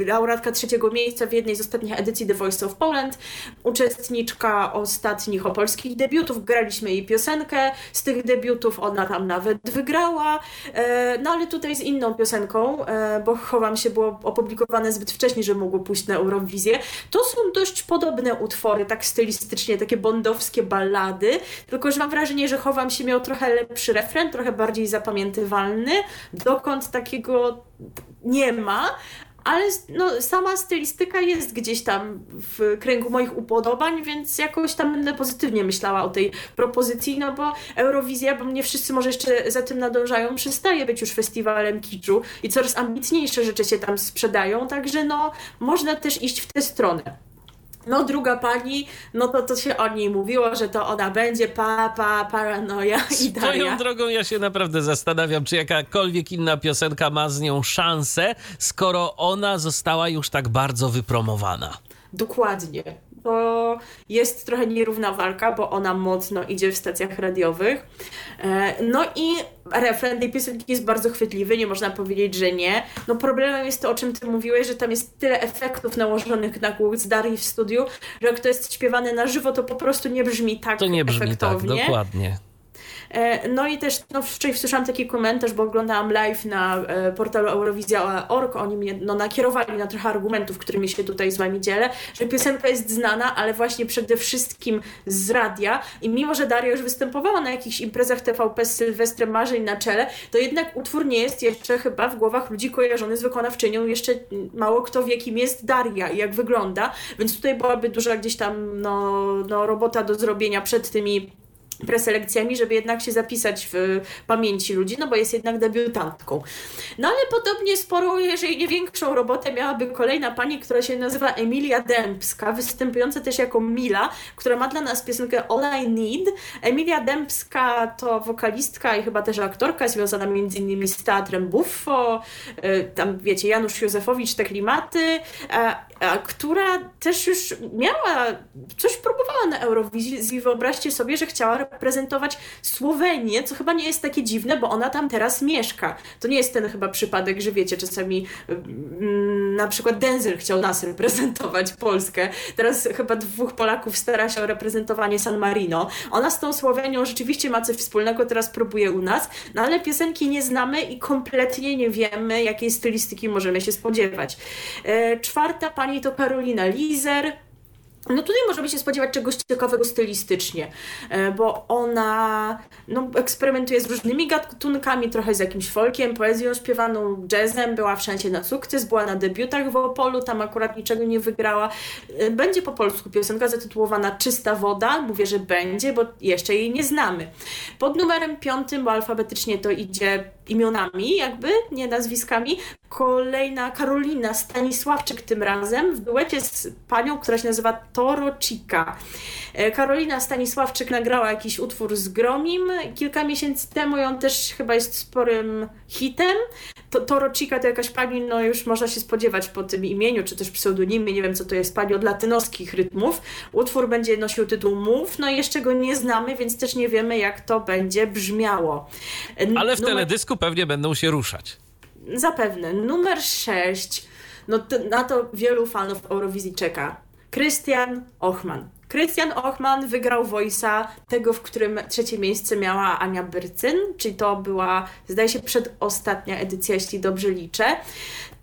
laureatka trzeciego miejsca w jednej z ostatnich edycji The Voice of Poland, uczestniczka ostatnich opolskich debiutów, graliśmy jej piosenkę, z tych debiutów ona tam nawet wygrała, e, no ale tutaj z inną piosenką, e, bo Chowam się było opublikowane zbyt wcześnie, że mogło pójść na Eurowizję. To są dość podobne utwory, tak stylistycznie, takie bondowskie ballady, tylko że mam wrażenie, że Chowam się miał trochę lepszy refren, trochę bardziej zapamiętywalny, dokąd takiego nie ma, ale no, sama stylistyka jest gdzieś tam w kręgu moich upodobań, więc jakoś tam będę pozytywnie myślała o tej propozycji, no bo Eurowizja, bo mnie wszyscy może jeszcze za tym nadążają, przestaje być już festiwalem kiczu i coraz ambitniejsze rzeczy się tam sprzedają, także no można też iść w tę stronę. No druga pani, no to to się o niej mówiło, że to ona będzie papa, paranoja i Daria. Swoją drogą ja się naprawdę zastanawiam, czy jakakolwiek inna piosenka ma z nią szansę, skoro ona została już tak bardzo wypromowana. Dokładnie to jest trochę nierówna walka, bo ona mocno idzie w stacjach radiowych. E, no i refren tej piosenki jest bardzo chwytliwy, nie można powiedzieć, że nie. No problemem jest to, o czym ty mówiłeś, że tam jest tyle efektów nałożonych na głos Darii w studiu, że jak to jest śpiewane na żywo, to po prostu nie brzmi tak To nie brzmi tak, efektownie. tak, dokładnie. E, no i też no, wczoraj słyszałam taki komentarz, bo oglądałam live na e, portalu Eurowizja.org. Oni mnie no, nakierowali na trochę argumentów, którymi się tutaj z Wami dzielę, że piosenka jest znana, ale właśnie przede wszystkim z radia. I mimo, że Daria już występowała na jakichś imprezach TVP z Sylwestrem Marzeń na czele, to jednak utwór nie jest jeszcze chyba w głowach ludzi kojarzony z wykonawczynią. Jeszcze mało kto wie, kim jest Daria i jak wygląda. Więc tutaj byłaby duża gdzieś tam no, no, robota do zrobienia przed tymi preselekcjami, żeby jednak się zapisać w pamięci ludzi, no bo jest jednak debiutantką. No ale podobnie sporą, jeżeli nie większą robotę miałaby kolejna pani, która się nazywa Emilia Dębska, występująca też jako Mila, która ma dla nas piosenkę All I Need. Emilia Dębska to wokalistka i chyba też aktorka, związana między innymi z teatrem Buffo, y, tam wiecie, Janusz Józefowicz, te klimaty, która też już miała, coś próbowała na Eurowizji, wyobraźcie sobie, że chciała reprezentować Słowenię, co chyba nie jest takie dziwne, bo ona tam teraz mieszka. To nie jest ten chyba przypadek, że wiecie, czasami mm, na przykład Denzel chciał nas reprezentować, Polskę. Teraz chyba dwóch Polaków stara się o reprezentowanie San Marino. Ona z tą Słowenią rzeczywiście ma coś wspólnego, teraz próbuje u nas, no ale piosenki nie znamy i kompletnie nie wiemy, jakiej stylistyki możemy się spodziewać. E, czwarta pani to Karolina Lizer, No tutaj możemy się spodziewać czegoś ciekawego stylistycznie, e, bo ona no, eksperymentuje z różnymi gatunkami, trochę z jakimś folkiem, poezją śpiewaną, jazzem, była wszędzie na sukces, była na debiutach w Opolu, tam akurat niczego nie wygrała. E, będzie po polsku piosenka zatytułowana Czysta woda, mówię, że będzie, bo jeszcze jej nie znamy. Pod numerem piątym, bo alfabetycznie to idzie imionami jakby, nie nazwiskami, kolejna Karolina Stanisławczyk tym razem w duecie z panią, która się nazywa Toro Chica. E, Karolina Stanisławczyk nagrała jakiś utwór z Gromim kilka miesięcy temu on też chyba jest sporym hitem. To, Toro Chica to jakaś pani, no już można się spodziewać po tym imieniu, czy też pseudonimie, nie wiem co to jest, pani od latynoskich rytmów. Utwór będzie nosił tytuł Mów, no i jeszcze go nie znamy, więc też nie wiemy jak to będzie brzmiało. E, Ale w Numer... teledysku pewnie będą się ruszać. Zapewne. Numer 6. No to, na to wielu fanów Eurowizji czeka. Krystian Ochman. Krystian Ochman wygrał Voice'a, tego, w którym trzecie miejsce miała Ania Byrcyn, czyli to była, zdaje się, przedostatnia edycja, jeśli dobrze liczę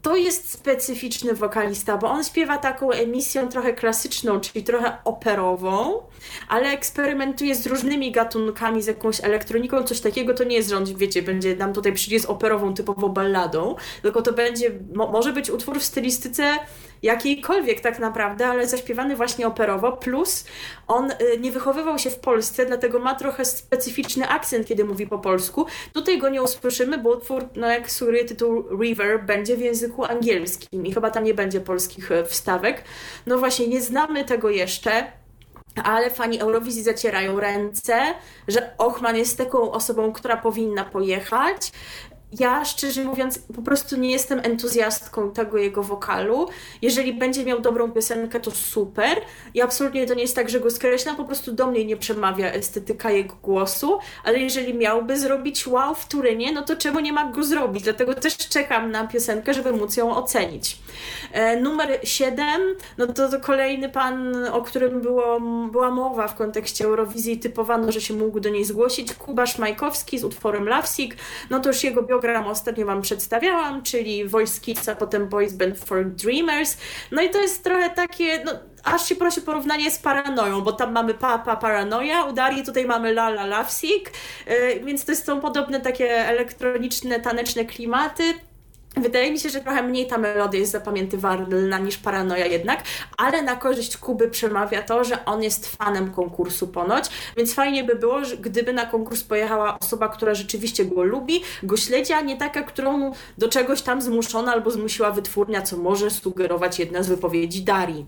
to jest specyficzny wokalista, bo on śpiewa taką emisją trochę klasyczną, czyli trochę operową, ale eksperymentuje z różnymi gatunkami, z jakąś elektroniką, coś takiego. To nie jest, że on, wiecie, będzie nam tutaj przyjdzie z operową, typowo balladą, tylko to będzie, mo może być utwór w stylistyce jakiejkolwiek tak naprawdę, ale zaśpiewany właśnie operowo, plus on y, nie wychowywał się w Polsce, dlatego ma trochę specyficzny akcent, kiedy mówi po polsku. Tutaj go nie usłyszymy, bo utwór, no jak sugeruje tytuł River, będzie w języku angielskim i chyba tam nie będzie polskich y, wstawek. No właśnie, nie znamy tego jeszcze. Ale fani Eurowizji zacierają ręce, że Ochman jest taką osobą, która powinna pojechać ja szczerze mówiąc po prostu nie jestem entuzjastką tego jego wokalu. Jeżeli będzie miał dobrą piosenkę, to super. I absolutnie to nie jest tak, że go skreślam, po prostu do mnie nie przemawia estetyka jego głosu, ale jeżeli miałby zrobić wow w Turynie, no to czemu nie ma go zrobić? Dlatego też czekam na piosenkę, żeby móc ją ocenić. E, numer 7, no to, to kolejny pan, o którym było, była mowa w kontekście Eurowizji, typowano, że się mógł do niej zgłosić, Kubasz Majkowski z utworem Lovesick, no to już jego biografię program ostatnio Wam przedstawiałam, czyli Voice Kids, a potem Boys Band for Dreamers. No i to jest trochę takie, no, aż się prosi porównanie z Paranoją, bo tam mamy Papa Paranoja, u Darii tutaj mamy La La Lovesick, yy, więc to są podobne takie elektroniczne, taneczne klimaty. Wydaje mi się, że trochę mniej ta melodia jest zapamiętywalna niż paranoja jednak, ale na korzyść Kuby przemawia to, że on jest fanem konkursu ponoć, więc fajnie by było, gdyby na konkurs pojechała osoba, która rzeczywiście go lubi, go śledzi, a nie taka, którą do czegoś tam zmuszona albo zmusiła wytwórnia, co może sugerować jedna z wypowiedzi Darii.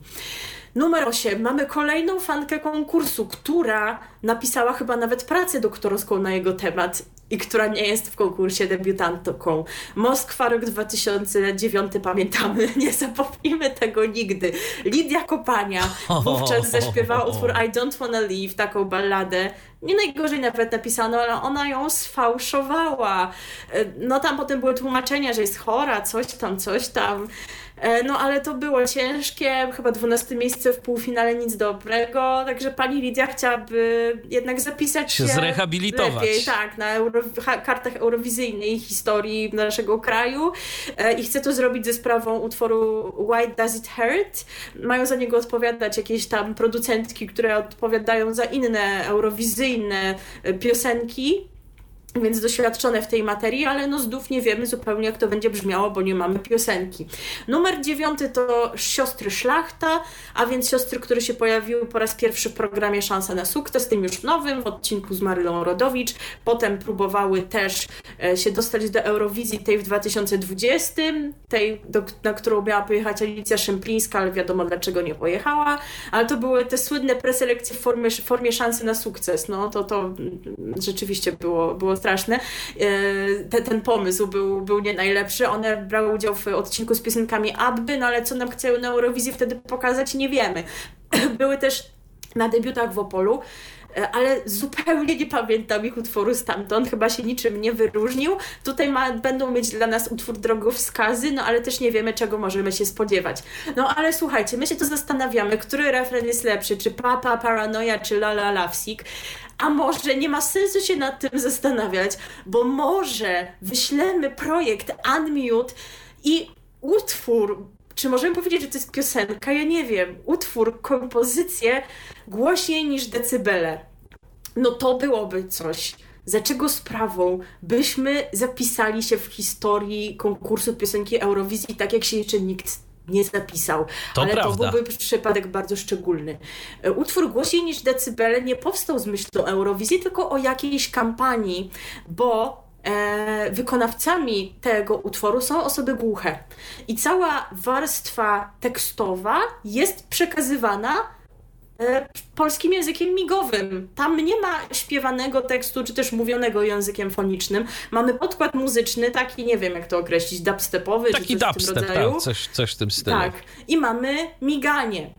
Numer 8. Mamy kolejną fankę konkursu, która napisała chyba nawet pracę doktorską na jego temat i która nie jest w konkursie debiutantką. Moskwa rok 2009 pamiętamy, nie zapomnimy tego nigdy. Lidia Kopania wówczas zaśpiewała utwór I Don't Wanna Leave, taką balladę. Nie najgorzej nawet napisano, ale ona ją sfałszowała. No tam potem były tłumaczenia, że jest chora, coś tam, coś tam. E, no ale to było ciężkie, chyba 12 miejsce w półfinale, nic dobrego, także pani Lidia chciałaby jednak zapisać się, się zrehabilitować. Lepiej, tak, na euro, kartach eurowizyjnej historii naszego kraju e, i chce to zrobić ze sprawą utworu Why Does It Hurt. Mają za niego odpowiadać jakieś tam producentki, które odpowiadają za inne eurowizyjne e, piosenki więc doświadczone w tej materii, ale no znów nie wiemy zupełnie, jak to będzie brzmiało, bo nie mamy piosenki. Numer dziewiąty to Siostry Szlachta, a więc siostry, które się pojawiły po raz pierwszy w programie Szansa na sukces, tym już nowym, w odcinku z Marylą Rodowicz. Potem próbowały też e, się dostać do Eurowizji tej w 2020, tej, do, na którą miała pojechać Alicja Szemplińska, ale wiadomo dlaczego nie pojechała. Ale to były te słynne preselekcje w formie, formie Szansy na sukces. No to, to rzeczywiście było, było straszne. E, te, ten pomysł był, był nie najlepszy. One brały udział w odcinku z piosenkami Abby, no ale co nam chciały na Eurowizji wtedy pokazać, nie wiemy. Były też na debiutach w Opolu e, ale zupełnie nie pamiętam ich utworu stamtąd, chyba się niczym nie wyróżnił. Tutaj ma, będą mieć dla nas utwór drogowskazy, no ale też nie wiemy, czego możemy się spodziewać. No ale słuchajcie, my się to zastanawiamy, który refren jest lepszy, czy Papa, Paranoia, czy La La Lovesick. A może nie ma sensu się nad tym zastanawiać, bo może wyślemy projekt Unmute i utwór czy możemy powiedzieć, że to jest piosenka? Ja nie wiem. Utwór, kompozycję głośniej niż decybele. No to byłoby coś. Za czego sprawą byśmy zapisali się w historii konkursu piosenki Eurowizji tak, jak się jeszcze nikt nie zapisał. To Ale prawda. to byłby przypadek bardzo szczególny. E, Utwór głośniej niż decybele nie powstał z myślą Eurowizji, tylko o jakiejś kampanii, bo e, wykonawcami tego utworu są osoby głuche. I cała warstwa tekstowa jest przekazywana polskim językiem migowym. Tam nie ma śpiewanego tekstu, czy też mówionego językiem fonicznym. Mamy podkład muzyczny, taki, nie wiem jak to określić, dubstepowy, Taki czy coś w tym dubstep, rodzaju. tak, coś, coś w tym stylu. Tak. I mamy miganie.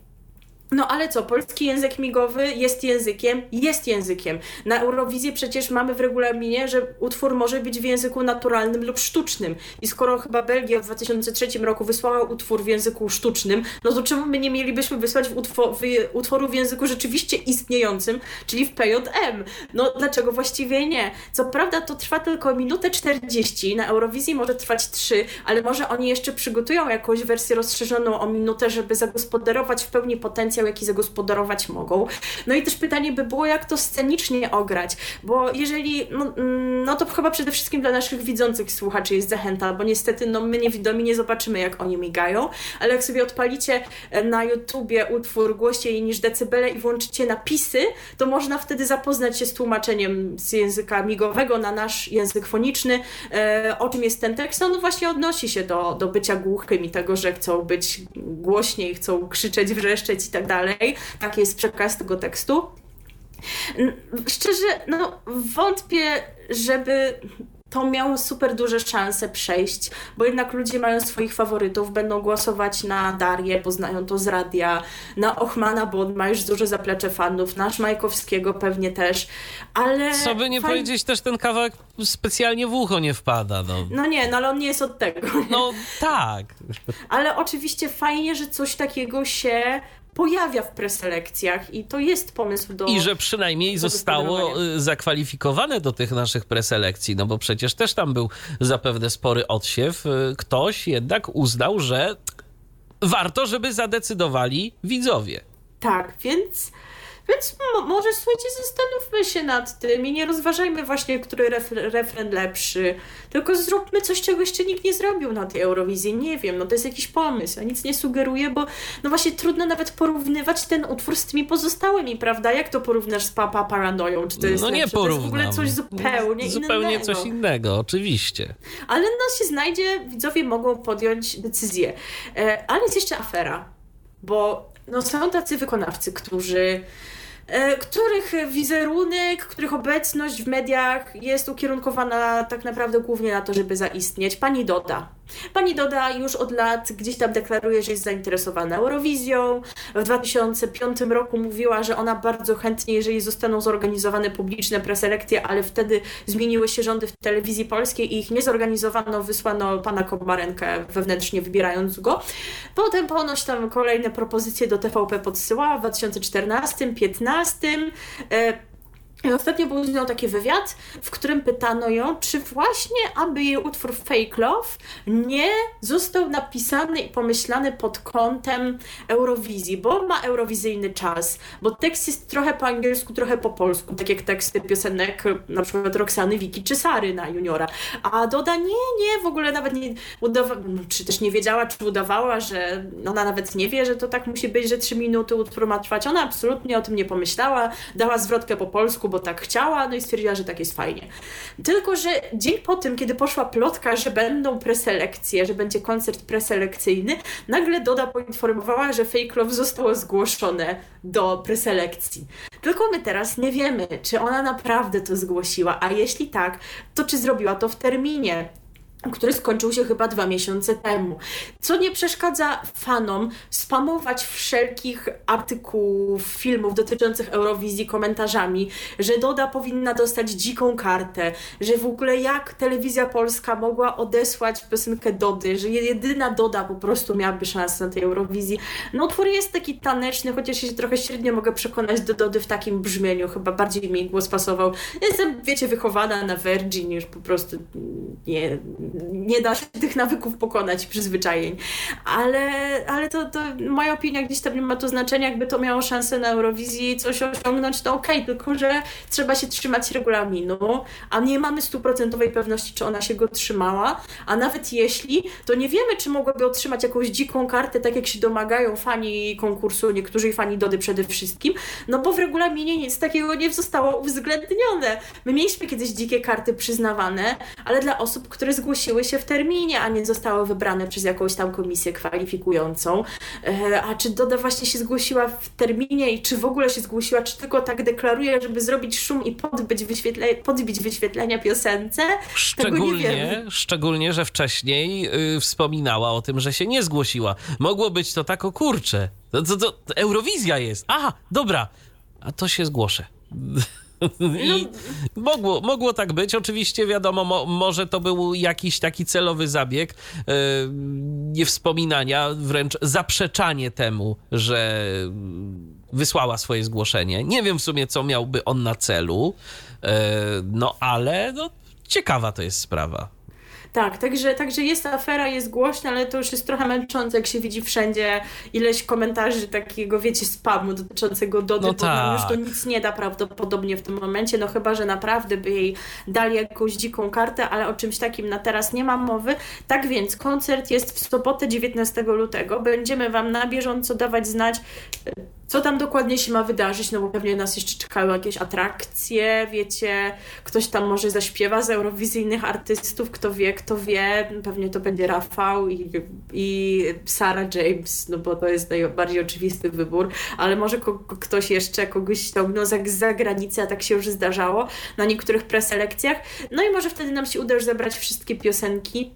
No ale co, polski język migowy jest językiem, jest językiem. Na Eurowizji przecież mamy w regulaminie, że utwór może być w języku naturalnym lub sztucznym. I skoro chyba Belgia w 2003 roku wysłała utwór w języku sztucznym, no to czemu my nie mielibyśmy wysłać w w utworu w języku rzeczywiście istniejącym, czyli w PJM? No dlaczego właściwie nie? Co prawda to trwa tylko minutę 40, na Eurowizji może trwać 3, ale może oni jeszcze przygotują jakąś wersję rozszerzoną o minutę, żeby zagospodarować w pełni potencjał, jaki zagospodarować mogą. No i też pytanie by było, jak to scenicznie ograć, bo jeżeli, no, mm, no to chyba przede wszystkim dla naszych widzących słuchaczy jest zachęta, bo niestety no, my niewidomi nie zobaczymy, jak oni migają, ale jak sobie odpalicie e, na YouTubie utwór głośniej niż decybele i włączycie napisy, to można wtedy zapoznać się z tłumaczeniem z języka migowego na nasz język foniczny, e, o czym jest ten tekst. No, no właśnie odnosi się do, do bycia głuchym i tego, że chcą być głośniej, chcą krzyczeć, wrzeszczeć i tak dalej. Taki jest przekaz tego tekstu. Szczerze, no wątpię, żeby to miało super duże szanse przejść, bo jednak ludzie mają swoich faworytów, będą głosować na Darię, bo znają to z radia, na Ochmana, bo on ma już duże zaplecze fanów, na Szmajkowskiego pewnie też, ale... Co by nie fajn- powiedzieć, też ten kawałek specjalnie w ucho nie wpada. No, No nie, no ale on nie jest od tego. no tak. Ale oczywiście fajnie, że coś takiego się pojawia w preselekcjach i to jest pomysł do... I że przynajmniej zostało y, zakwalifikowane do tych naszych preselekcji, no bo przecież też tam był zapewne spory odsiew. Y, Ktoś jednak uznał, że warto, żeby zadecydowali widzowie. Tak, więc, więc mo- może słuchajcie, zastanówmy się nad tym i nie rozważajmy właśnie, który ref, refren lepszy, tylko zróbmy coś, czego jeszcze nikt nie zrobił na tej Eurowizji. Nie wiem, no to jest jakiś pomysł, ja nic nie sugeruję, bo no właśnie trudno nawet porównywać ten utwór z tymi pozostałymi, prawda? Jak to porównasz z Papa Paranoją? Czy to jest no nie lepsze? To jest w ogóle coś zupełnie Zupełnie innego. coś innego, oczywiście. Ale no się znajdzie, widzowie mogą podjąć decyzję. E, ale jest jeszcze afera, bo no, są tacy wykonawcy, którzy których wizerunek, których obecność w mediach jest ukierunkowana tak naprawdę głównie na to, żeby zaistnieć. Pani Doda. Pani Doda już od lat gdzieś tam deklaruje, że jest zainteresowana Eurowizją. W 2005 roku mówiła, że ona bardzo chętnie, jeżeli zostaną zorganizowane publiczne preselekcje, ale wtedy zmieniły się rządy w telewizji polskiej i ich nie zorganizowano, wysłano pana Komarenkę wewnętrznie wybierając go. Potem ponoć tam kolejne propozycje do TVP podsyłała w 2014, 2015. Ostatnio był z nią taki wywiad, w którym pytano ją, czy właśnie, aby jej utwór Fake Love nie został napisany i pomyślany pod kątem Eurowizji, bo ma eurowizyjny czas, bo tekst jest trochę po angielsku, trochę po polsku, tak jak teksty piosenek na przykład Roxany, Wiki czy Sary na Juniora. A Doda nie, nie, w ogóle nawet nie udawa- czy też nie wiedziała, czy udawała, że ona nawet nie wie, że to tak musi być, że trzy minuty utwór ma trwać. Ona absolutnie o tym nie pomyślała, dała zwrotkę po polsku, bo tak chciała, no i stwierdziła, że tak jest fajnie. Tylko, że dzień po tym, kiedy poszła plotka, że będą preselekcje, że będzie koncert preselekcyjny, nagle Doda poinformowała, że Fake Love zostało zgłoszone do preselekcji. Tylko my teraz nie wiemy, czy ona naprawdę to zgłosiła, a jeśli tak, to czy zrobiła to w terminie który skończył się chyba dwa miesiące temu. Co nie przeszkadza fanom spamować wszelkich artykułów, filmów dotyczących Eurowizji komentarzami, że Doda powinna dostać dziką kartę, że w ogóle jak telewizja polska mogła odesłać piosenkę Dody, że jedyna Doda po prostu miałaby szansę na tej Eurowizji. No utwór jest taki taneczny, chociaż się trochę średnio mogę przekonać do Dody w takim brzmieniu, chyba bardziej mi głos pasował. Jestem, wiecie, wychowana na Virgin, już po prostu nie nie da się tych nawyków pokonać, przyzwyczajeń. Ale, ale to, to moja opinia gdzieś tam nie ma to znaczenia, jakby to miało szansę na Eurowizji coś osiągnąć, to okej, okay, tylko że trzeba się trzymać regulaminu, a nie mamy stuprocentowej pewności, czy ona się go trzymała, a nawet jeśli, to nie wiemy, czy mogłaby otrzymać jakąś dziką kartę, tak jak się domagają fani konkursu, niektórzy fani Dody przede wszystkim, no bo w regulaminie nic takiego nie zostało uwzględnione. My mieliśmy kiedyś dzikie karty przyznawane, ale dla osób, które zgłosiły się w terminie, a nie zostały wybrane przez jakąś tam komisję kwalifikującą. E, a czy Doda właśnie się zgłosiła w terminie i czy w ogóle się zgłosiła, czy tylko tak deklaruje, żeby zrobić szum i podbić, wyświetle, podbić wyświetlenia piosence? Szczególnie, szczególnie, że wcześniej yy, wspominała o tym, że się nie zgłosiła. Mogło być to tak o kurcze. To, to, to Eurowizja jest. Aha, dobra. A to się zgłoszę. I mogło, mogło tak być. Oczywiście, wiadomo, mo, może to był jakiś taki celowy zabieg yy, niewspominania, wręcz zaprzeczanie temu, że wysłała swoje zgłoszenie. Nie wiem w sumie, co miałby on na celu, yy, no ale no, ciekawa to jest sprawa. Tak, także, także jest afera, jest głośna, ale to już jest trochę męczące, jak się widzi wszędzie ileś komentarzy takiego, wiecie, spamu dotyczącego Dody, no bo tak. już to nic nie da prawdopodobnie w tym momencie, no chyba, że naprawdę by jej dali jakąś dziką kartę, ale o czymś takim na teraz nie mam mowy. Tak więc koncert jest w sobotę 19 lutego. Będziemy Wam na bieżąco dawać znać co tam dokładnie się ma wydarzyć, no bo pewnie nas jeszcze czekają jakieś atrakcje, wiecie, ktoś tam może zaśpiewa z eurowizyjnych artystów, kto wie, kto wie, pewnie to będzie Rafał i, i Sarah James, no bo to jest najbardziej oczywisty wybór, ale może ktoś jeszcze kogoś ściągnął za, za granicę, a tak się już zdarzało na niektórych preselekcjach, no i może wtedy nam się uda już zebrać wszystkie piosenki,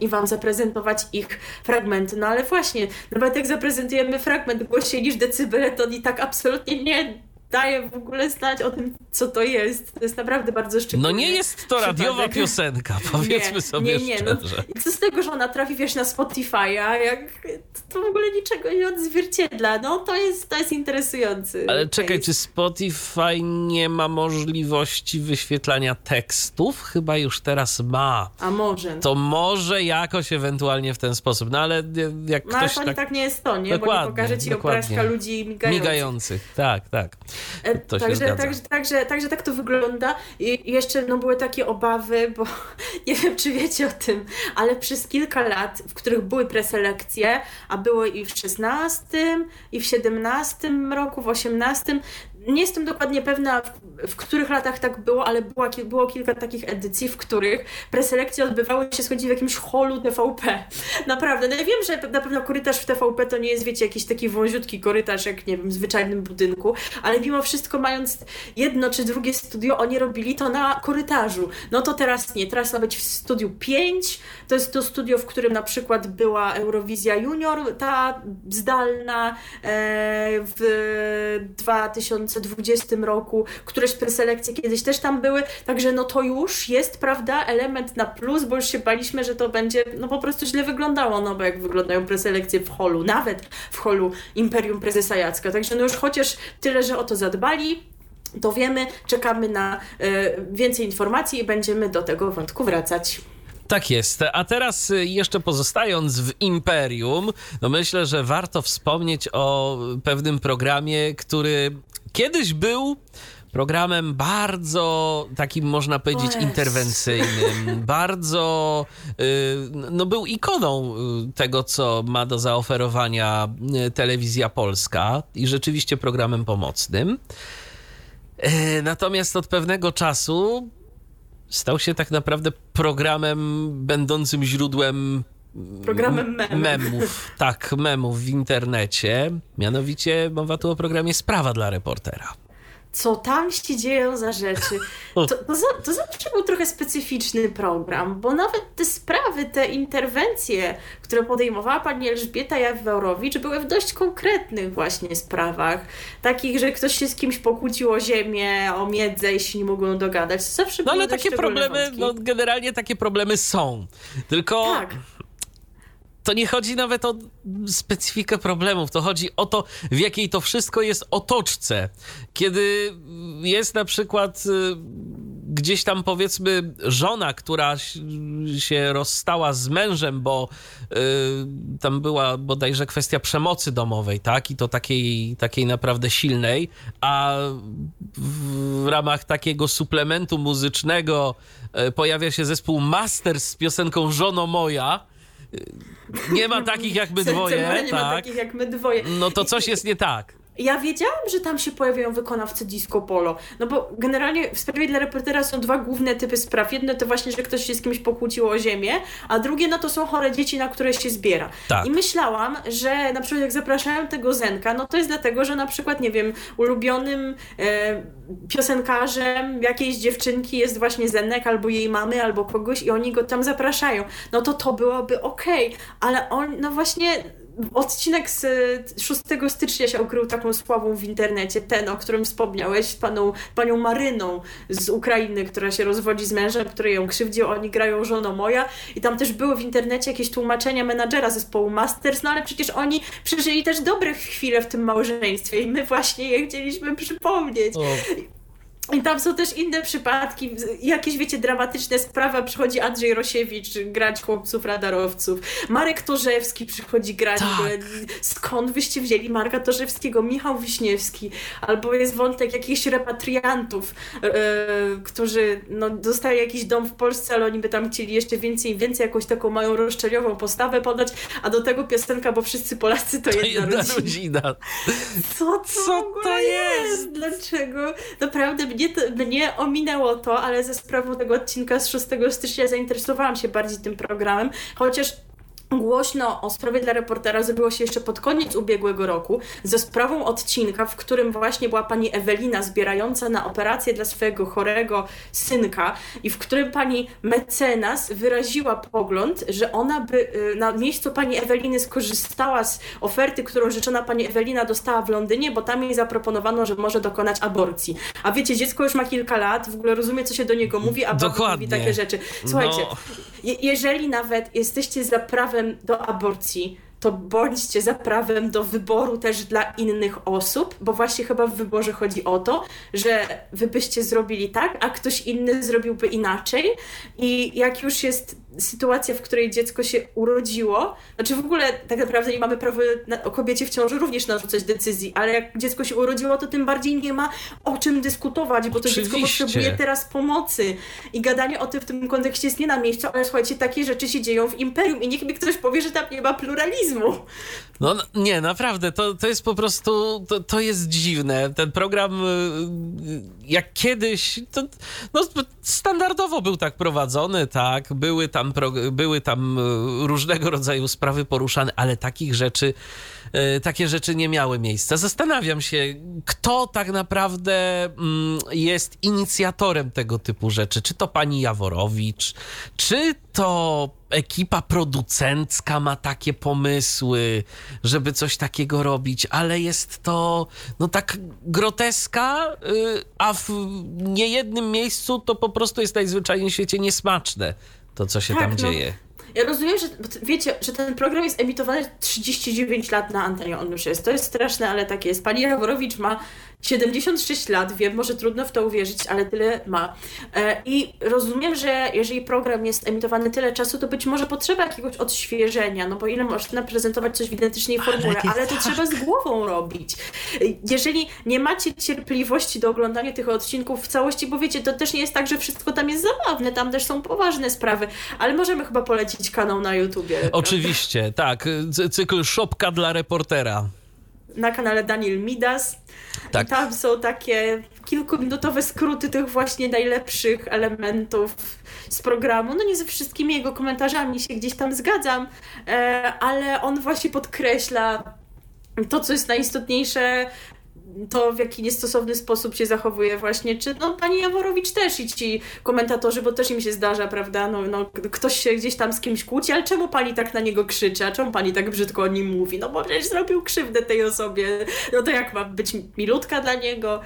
i Wam zaprezentować ich fragmenty. No ale właśnie, nawet jak zaprezentujemy fragment głośniej niż decybele, to oni tak absolutnie nie daje w ogóle znać o tym, co to jest. To jest naprawdę bardzo szczególne. No nie jest to radiowa piosenka, powiedzmy nie, sobie nie, nie, szczerze. No, co z tego, że ona trafi, wiesz, na Spotify'a, jak to w ogóle niczego nie odzwierciedla. No to jest, to jest interesujący. Ale czekaj, czy Spotify nie ma możliwości wyświetlania tekstów? Chyba już teraz ma. A może. To może jakoś ewentualnie w ten sposób, no ale jak no, ktoś ale tak... tak nie jest to, nie? Dokładnie, Bo nie pokaże ci obrazka ludzi migających. Migających, tak, tak. E, to także, także, także, także tak to wygląda. I jeszcze no, były takie obawy, bo nie wiem, czy wiecie o tym, ale przez kilka lat, w których były preselekcje, a było i w 16, i w 17 roku, w 18, nie jestem dokładnie pewna, w, w, których latach tak było, ale było, było kilka takich edycji, w których preselekcje odbywały się, schodzi w jakimś holu TVP. Naprawdę. No ja wiem, że na pewno korytarz w TVP to nie jest, wiecie, jakiś taki wąziutki korytarz, jak, nie wiem, w zwyczajnym budynku, ale mimo wszystko mając jedno czy drugie studio, oni robili to na korytarzu. No to teraz nie. Teraz ma być w studiu 5. To jest to studio, w którym na przykład była Eurowizja Junior, ta zdalna e, w 2000 2020 roku, któreś preselekcje kiedyś też tam były, także no to już jest, prawda, element na plus, bo już się baliśmy, że to będzie no po prostu źle wyglądało, no bo jak wyglądają preselekcje w holu, nawet w holu Imperium Prezesa Jacka, także no już chociaż tyle, że o to zadbali, to wiemy, czekamy na y, więcej informacji i będziemy do tego wątku wracać. Tak jest. A teraz y, jeszcze pozostając w Imperium, no myślę, że warto wspomnieć o pewnym programie, który kiedyś był programem bardzo takim, można powiedzieć, interwencyjnym, bardzo, y, no był ikoną y, tego, co ma do zaoferowania y, telewizja polska i rzeczywiście programem pomocnym. Natomiast od pewnego czasu stał się tak naprawdę programem będącym źródłem Programem memów. memów. Tak, memów w internecie. Mianowicie mowa tu o programie Sprawa dla reportera co tam się dzieją za rzeczy. To, to, to, zawsze był trochę specyficzny program, bo nawet te sprawy, te interwencje, które podejmowała pani Elżbieta Jaworowicz, były w dość konkretnych właśnie sprawach. Takich, że ktoś się z kimś pokłócił o ziemię, o miedzę i się nie mogą dogadać. To zawsze no ale takie problemy, no generalnie takie problemy są. Tylko... Tak to nie chodzi nawet o specyfikę problemów, to chodzi o to, w jakiej to wszystko jest otoczce. Kiedy jest na przykład y, gdzieś tam powiedzmy żona, która się rozstała z mężem, bo y, tam była bodajże kwestia przemocy domowej, tak? I to takiej, takiej naprawdę silnej, a w ramach takiego suplementu muzycznego y, pojawia się zespół Masters z piosenką Żono Moja. Nie ma takich jak my dwoje, nie tak? ma takich jak my dwoje. No to coś jest nie tak. Ja wiedziałam, że tam się pojawiają wykonawcy disco polo, no bo generalnie w sprawie dla reportera są dwa główne typy spraw. Jedno to właśnie, że ktoś się z kimś pokłócił o ziemię, a drugie no to są chore dzieci, na które się zbiera. Tak. I myślałam, że na przykład jak zapraszają tego Zenka, no to jest dlatego, że na przykład, nie wiem, ulubionym e, piosenkarzem jakiejś dziewczynki jest właśnie Zenek, albo jej mamy, albo kogoś i oni go tam zapraszają. No to to byłoby okej, okay. ale on, no właśnie odcinek z 6 stycznia się okrył taką sławą w internecie, ten, o którym wspomniałeś, paną, panią Maryną z Ukrainy, która się rozwodzi z mężem, który ją krzywdził, oni grają żono moja i tam też były w internecie jakieś tłumaczenia menadżera zespołu Masters, no ale przecież oni przeżyli też dobre chwile w tym małżeństwie i my właśnie je chcieliśmy przypomnieć. O. I tam są też inne przypadki, jakieś wiecie, dramatyczne sprawy. Przychodzi Andrzej Rosiewicz grać chłopców radarowców. Marek Torzewski przychodzi grać. Tak. Skąd wyście wzięli Marka Torzewskiego? Michał Wiśniewski. Albo jest wątek jakichś repatriantów, yy, którzy no, dostają jakiś dom w Polsce, ale oni by tam chcieli jeszcze więcej i więcej, jakąś taką mają roszczeniową postawę podać, a do tego piosenka, bo wszyscy Polacy to, to jedna, jedna rodzina. rodzina. Co to, Co to jest? jest? Dlaczego? Naprawdę mnie, mnie ominęło to, ale ze sprawą tego odcinka z 6 stycznia zainteresowałam się bardziej tym programem, chociaż Głośno o sprawie dla reportera zrobiło się jeszcze pod koniec ubiegłego roku ze sprawą odcinka, w którym właśnie była pani Ewelina zbierająca na operację dla swojego chorego synka i w którym pani mecenas wyraziła pogląd, że ona by y, na miejscu pani Eweliny skorzystała z oferty, którą życzona pani Ewelina dostała w Londynie, bo tam jej zaproponowano, że może dokonać aborcji. A wiecie, dziecko już ma kilka lat, w ogóle rozumie, co się do niego mówi, a baba mówi takie rzeczy. Słuchajcie, no. Je jeżeli nawet jesteście za prawem do aborcji, to bądźcie za prawem do wyboru też dla innych osób, bo właśnie chyba w wyborze chodzi o to, że wy byście zrobili tak, a ktoś inny zrobiłby inaczej. I jak już jest sytuacja, w której dziecko się urodziło, znaczy w ogóle tak naprawdę nie mamy prawa o kobiecie w ciąży również narzucać decyzji, ale jak dziecko się urodziło, to tym bardziej nie ma o czym dyskutować, bo to Oczywiście. dziecko potrzebuje teraz pomocy. I gadanie o tym w tym kontekście jest nie na miejscu, ale słuchajcie, takie rzeczy się dzieją w imperium i niech mi ktoś powie, że tam nie ma pluralizmu. No nie, naprawdę, to, to jest po prostu, to, to jest dziwne. Ten program y, jak kiedyś, to no, standardowo był tak prowadzony, tak, były tam, były tam y, różnego rodzaju sprawy poruszane, ale takich rzeczy, y, takie rzeczy nie miały miejsca. Zastanawiam się, kto tak naprawdę mm, jest inicjatorem tego typu rzeczy. Czy to pani Jaworowicz, czy to ekipa producencka ma takie pomysły, żeby coś takiego robić, ale jest to no tak groteska, y, a w niejednym miejscu to po prostu jest najzwyczajniej w świecie niesmaczne, to co się tak, tam no. dzieje. Ja rozumiem, że wiecie, że ten program jest emitowany 39 lat na antenie, on już jest. To jest straszne, ale tak jest. Pani Jaworowicz ma 76 lat, wiem, może trudno w to uwierzyć, ale tyle ma. E, I rozumiem, że jeżeli program jest emitowany tyle czasu, to być może potrzeba jakiegoś odświeżenia, no bo ile można prezentować coś w identycznej formule, ale, ale to tak. trzeba z głową robić. Jeżeli nie macie cierpliwości do oglądania tych odcinków w całości, bo wiecie, to też nie jest tak, że wszystko tam jest zabawne, tam też są poważne sprawy, ale możemy chyba polecić kanał na YouTubie. Oczywiście, prawda? tak. Cykl Szopka dla reportera na kanale Daniel Midas. Tak. Tam są takie kilkuminutowe skróty tych właśnie najlepszych elementów z programu. No nie ze wszystkimi jego komentarzami się gdzieś tam zgadzam, e, ale on właśnie podkreśla to, co jest najistotniejsze to, w jaki niestosowny sposób się zachowuje właśnie, czy no pani Jaworowicz też i ci komentatorzy, bo też im się zdarza, prawda, no, no ktoś się gdzieś tam z kimś kłóci, ale czemu pani tak na niego krzyczy, a czemu pani tak brzydko o nim mówi? No bo przecież zrobił krzywdę tej osobie, no to jak ma być milutka dla niego?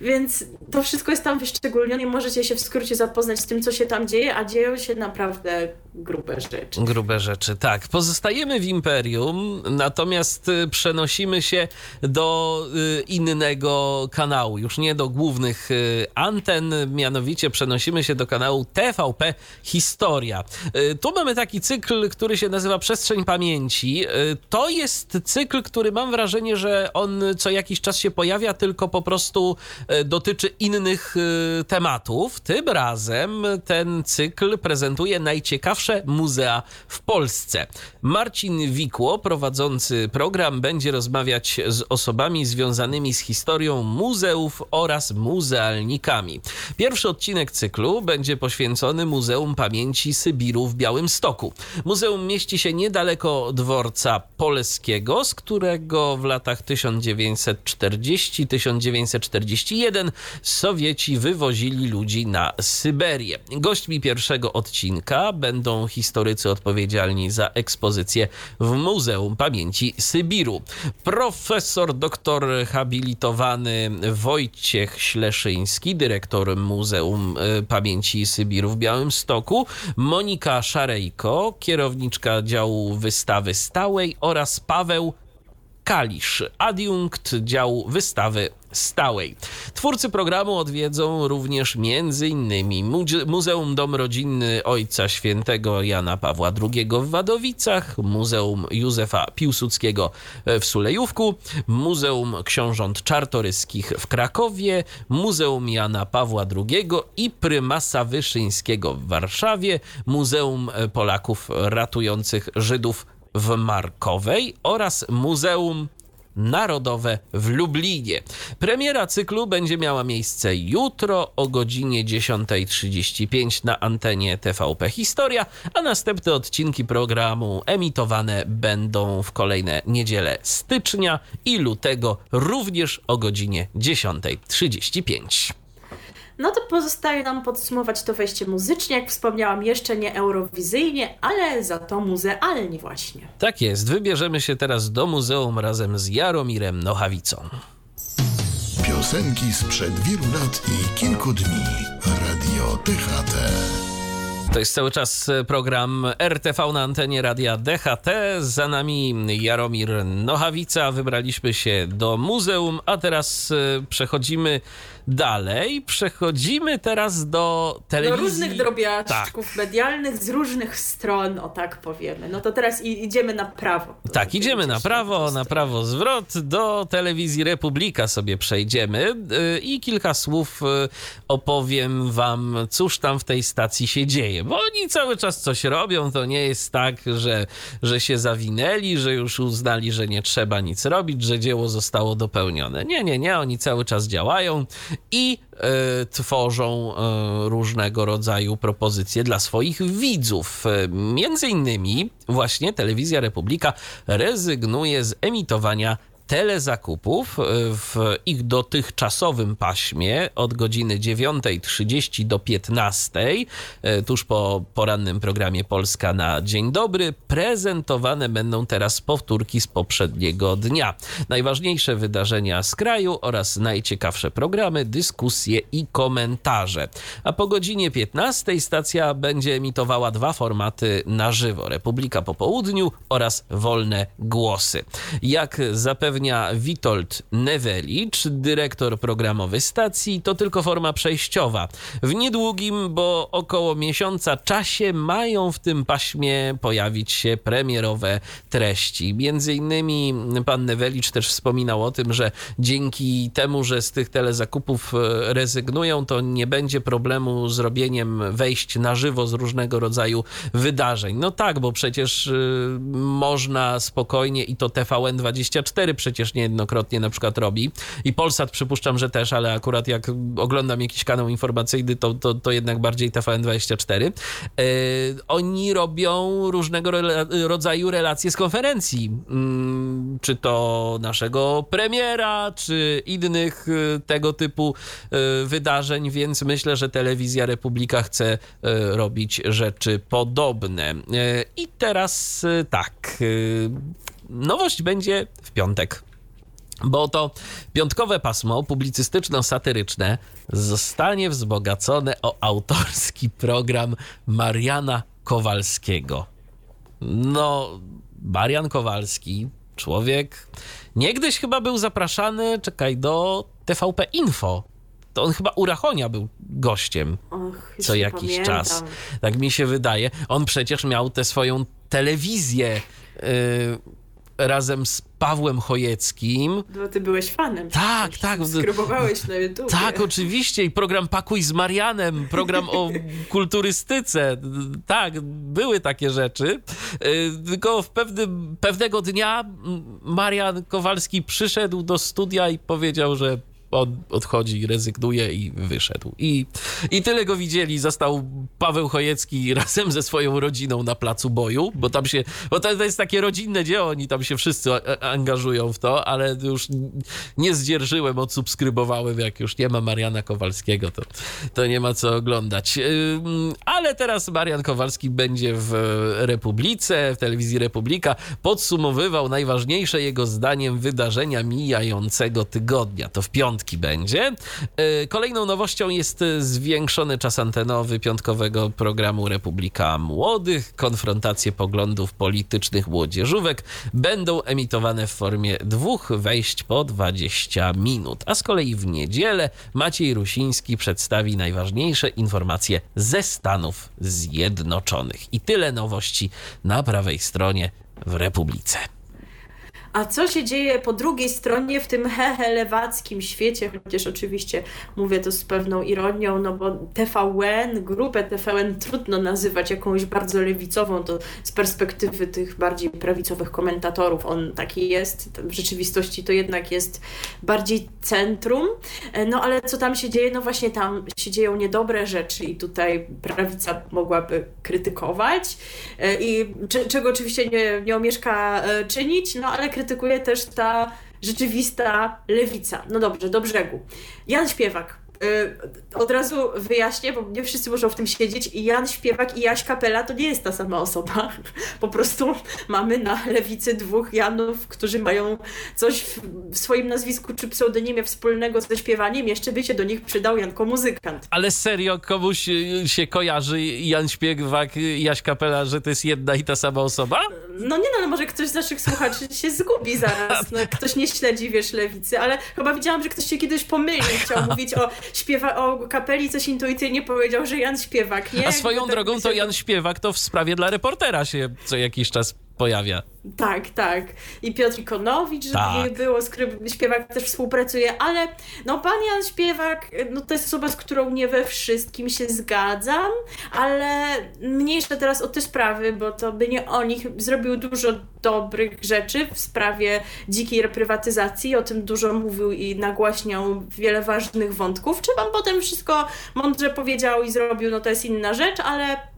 Więc to wszystko jest tam wyszczególnione możecie się w skrócie zapoznać z tym, co się tam dzieje, a dzieją się naprawdę grube rzeczy. Grube rzeczy, tak. Pozostajemy w Imperium, natomiast y, przenosimy się do innych innego kanału, już nie do głównych y, anten, mianowicie przenosimy się do kanału TVP Historia. Y, tu mamy taki cykl, który się nazywa Przestrzeń Pamięci. Y, to jest cykl, który mam wrażenie, że on co jakiś czas się pojawia, tylko po prostu dotyczy innych tematów. Tym razem ten cykl prezentuje najciekawsze muzea w Polsce. Marcin Wikło, prowadzący program, będzie rozmawiać z osobami związanymi z historią muzeów oraz muzealnikami. Pierwszy odcinek cyklu będzie poświęcony Muzeum Pamięci Sybiru w Białymstoku. Muzeum mieści się niedaleko dworca Polskiego, z którego w latach 1940-1941 Sowieci wywozili ludzi na Syberię. Gośćmi pierwszego odcinka będą historycy odpowiedzialni za ekspozycję w Muzeum Pamięci Sybiru. Profesor doktor habilitowany Wojciech Śleszyński, dyrektor Muzeum e, Pamięci Sybiru w Białymstoku, Monika Szarejko, kierowniczka działu wystawy stałej oraz Paweł Kalisz, adiunkt działu wystawy stałej. Twórcy programu odwiedzą również m.in. Muzeum Dom Rodzinny Ojca Świętego Jana Pawła II w Wadowicach, Muzeum Józefa Piłsudskiego w Sulejówku, Muzeum Książąt Czartoryskich w Krakowie, Muzeum Jana Pawła II i Prymasa Wyszyńskiego w Warszawie, Muzeum Polaków Ratujących Żydów w Markowej oraz Muzeum Narodowe w Lublinie. Premiera cyklu będzie miała miejsce jutro o godzinie 10.35 na antenie TVP Historia, a następne odcinki programu emitowane będą w kolejne niedziele stycznia i lutego również o godzinie 10.35. No to pozostaje nam podsumować to wejście muzycznie, jak wspomniałam, jeszcze nie eurowizyjnie, ale za to muzealnie właśnie. Tak jest, wybierzemy się teraz do muzeum razem z Jaromirem Nochawicą. Piosenki sprzed wielu lat i kilku dni. Radio DHT. To jest cały czas program RTV na antenie radia DHT. Za nami Jaromir Nochawica. Wybraliśmy się do muzeum, a teraz e, przechodzimy Dalej przechodzimy teraz do telewizji. Do różnych drobiaczków tak. medialnych z różnych stron, o tak powiemy. No to teraz idziemy na prawo. Tak, idziemy na prawo, na prawo zwrot. Do telewizji Republika sobie przejdziemy y, i kilka słów y, opowiem wam, cóż tam w tej stacji się dzieje. Bo oni cały czas coś robią, to nie jest tak, że, że się zawinęli, że już uznali, że nie trzeba nic robić, że dzieło zostało dopełnione. Nie, nie, nie, oni cały czas działają i e, tworzą e, różnego rodzaju propozycje dla swoich widzów. E, między innymi właśnie Telewizja Republika rezygnuje z emitowania telezakupów e, w ich dotychczasowym paśmie od godziny 9.30 do 15.00, e, tuż po porannym programie Polska na Dzień Dobry, prezentowane będą teraz powtórki z poprzedniego dnia. Najważniejsze wydarzenia z kraju oraz najciekawsze programy, dyskusje i komentarze. A po godzinie 15.00 stacja będzie emitowała dwa formaty na żywo: Republika po południu oraz Wolne Głosy. Jak zapewne Witold Newelicz, dyrektor programowy stacji, to tylko forma przejściowa. W niedługim, bo około miesiąca czasie mają w tym paśmie pojawić się premierowe treści. Między innymi pan Newelicz też wspominał o tym, że dzięki temu, że z tych telezakupów e, rezygnują, to nie będzie problemu z robieniem wejść na żywo z różnego rodzaju wydarzeń. No tak, bo przecież y, można spokojnie i to TVN24 przecież niejednokrotnie na przykład robi. I Polsat przypuszczam, że też, ale akurat jak oglądam jakiś kanał informacyjny, to, to, to jednak bardziej TVN24. Yy, oni robią różnego rodzaju relacje z konferencji. Yy, czy to naszego premiera, czy innych yy, tego typu y, wydarzeń, więc myślę, że telewizja Republika chce robić rzeczy podobne. I teraz tak nowość będzie w piątek. Bo to piątkowe pasmo publicystyczno-satyryczne zostanie wzbogacone o autorski program Mariana Kowalskiego. No, Marian Kowalski człowiek niegdyś chyba był zapraszany, czekaj, do TVP Info. To on chyba u Rachonia był gościem Och, co jakiś pamiętam. czas. Tak mi się wydaje. On przecież miał tę swoją telewizję y, razem z Pawłem Chojeckim. No, ty byłeś fanem. Tak, przecież. tak. Skrybowałeś na YouTube. Tak, oczywiście. I program Pakuj z Marianem, program o kulturystyce. Tak, były takie rzeczy. Y, Tylko w pewnym, pewnego dnia Marian Kowalski przyszedł do studia i powiedział, że on odchodzi, rezygnuje i wyszedł. I, I tyle go widzieli. Został Paweł Chojecki razem ze swoją rodziną na placu boju, bo tam się, bo to, to jest takie rodzinne dzieło, oni tam się wszyscy a- a- angażują w to, ale już nie zdzierżyłem, odsubskrybowałem, jak już nie ma Mariana Kowalskiego, to, to nie ma co oglądać. Ale teraz Marian Kowalski będzie w Republice, w telewizji Republika, podsumowywał najważniejsze jego zdaniem wydarzenia mijającego tygodnia. To w będzie. Yy, Kolejną nowością jest y, zwiększony czas antenowy piątkowego programu Republika Młodych. Konfrontacje poglądów politycznych młodzieżówek będą emitowane w formie dwóch wejść po 20 minut. A z kolei w niedzielę Maciej Rusiński przedstawi najważniejsze informacje ze Stanów Zjednoczonych. I tyle nowości na prawej stronie w Republice. A co się dzieje po drugiej stronie w tym hehe lewackim świecie, chociaż oczywiście mówię to z pewną ironią, no bo TVN, grupę TVN trudno nazywać jakąś bardzo lewicową, to z perspektywy tych bardziej prawicowych komentatorów on taki jest, w rzeczywistości to jednak jest bardziej centrum, E, no ale co tam się dzieje? No właśnie tam się dzieją niedobre rzeczy i tutaj prawica mogłaby krytykować. E, i cze- czego oczywiście nie, nie omieszka e, czynić, no ale krytykuje też ta rzeczywista lewica. No dobrze, do brzegu. Jan Śpiewak. Y, Od razu wyjaśnię, bo nie wszyscy muszą w tym siedzieć. I Jan Śpiewak i Jaś Kapela to nie jest ta sama osoba. Po prostu mamy na lewicy dwóch Janów, którzy mają coś w swoim nazwisku czy pseudonimie wspólnego ze śpiewaniem. Jeszcze by się do nich przydał Janko Muzykant. Ale serio komuś y, się kojarzy Jan Śpiewak, y, Jaś Kapela, że to jest jedna i ta sama osoba? No nie no, no może ktoś z naszych słuchaczy się zgubi zaraz. No, ktoś nie śledzi, wiesz, lewicy, ale chyba widziałam, że ktoś się kiedyś pomylił. Chciał mówić o śpiewa o kapeli, coś intuicyjnie powiedział, że Jan Śpiewak, nie? A swoją drogą to Jan Śpiewak to w sprawie dla reportera się co jakiś czas pojawia. Tak, tak. I Piotr Ikonowicz, żeby Tak. nie było, skryb, śpiewak też współpracuje, ale no pan Jan Śpiewak, no to jest osoba, z którą nie we wszystkim się zgadzam, ale mniejsza teraz o te sprawy, bo to by nie o nich zrobił dużo dobrych rzeczy w sprawie dzikiej reprywatyzacji, o tym dużo mówił i nagłaśniał wiele ważnych wątków. Czy pan potem wszystko mądrze powiedział i zrobił, no to jest inna rzecz, ale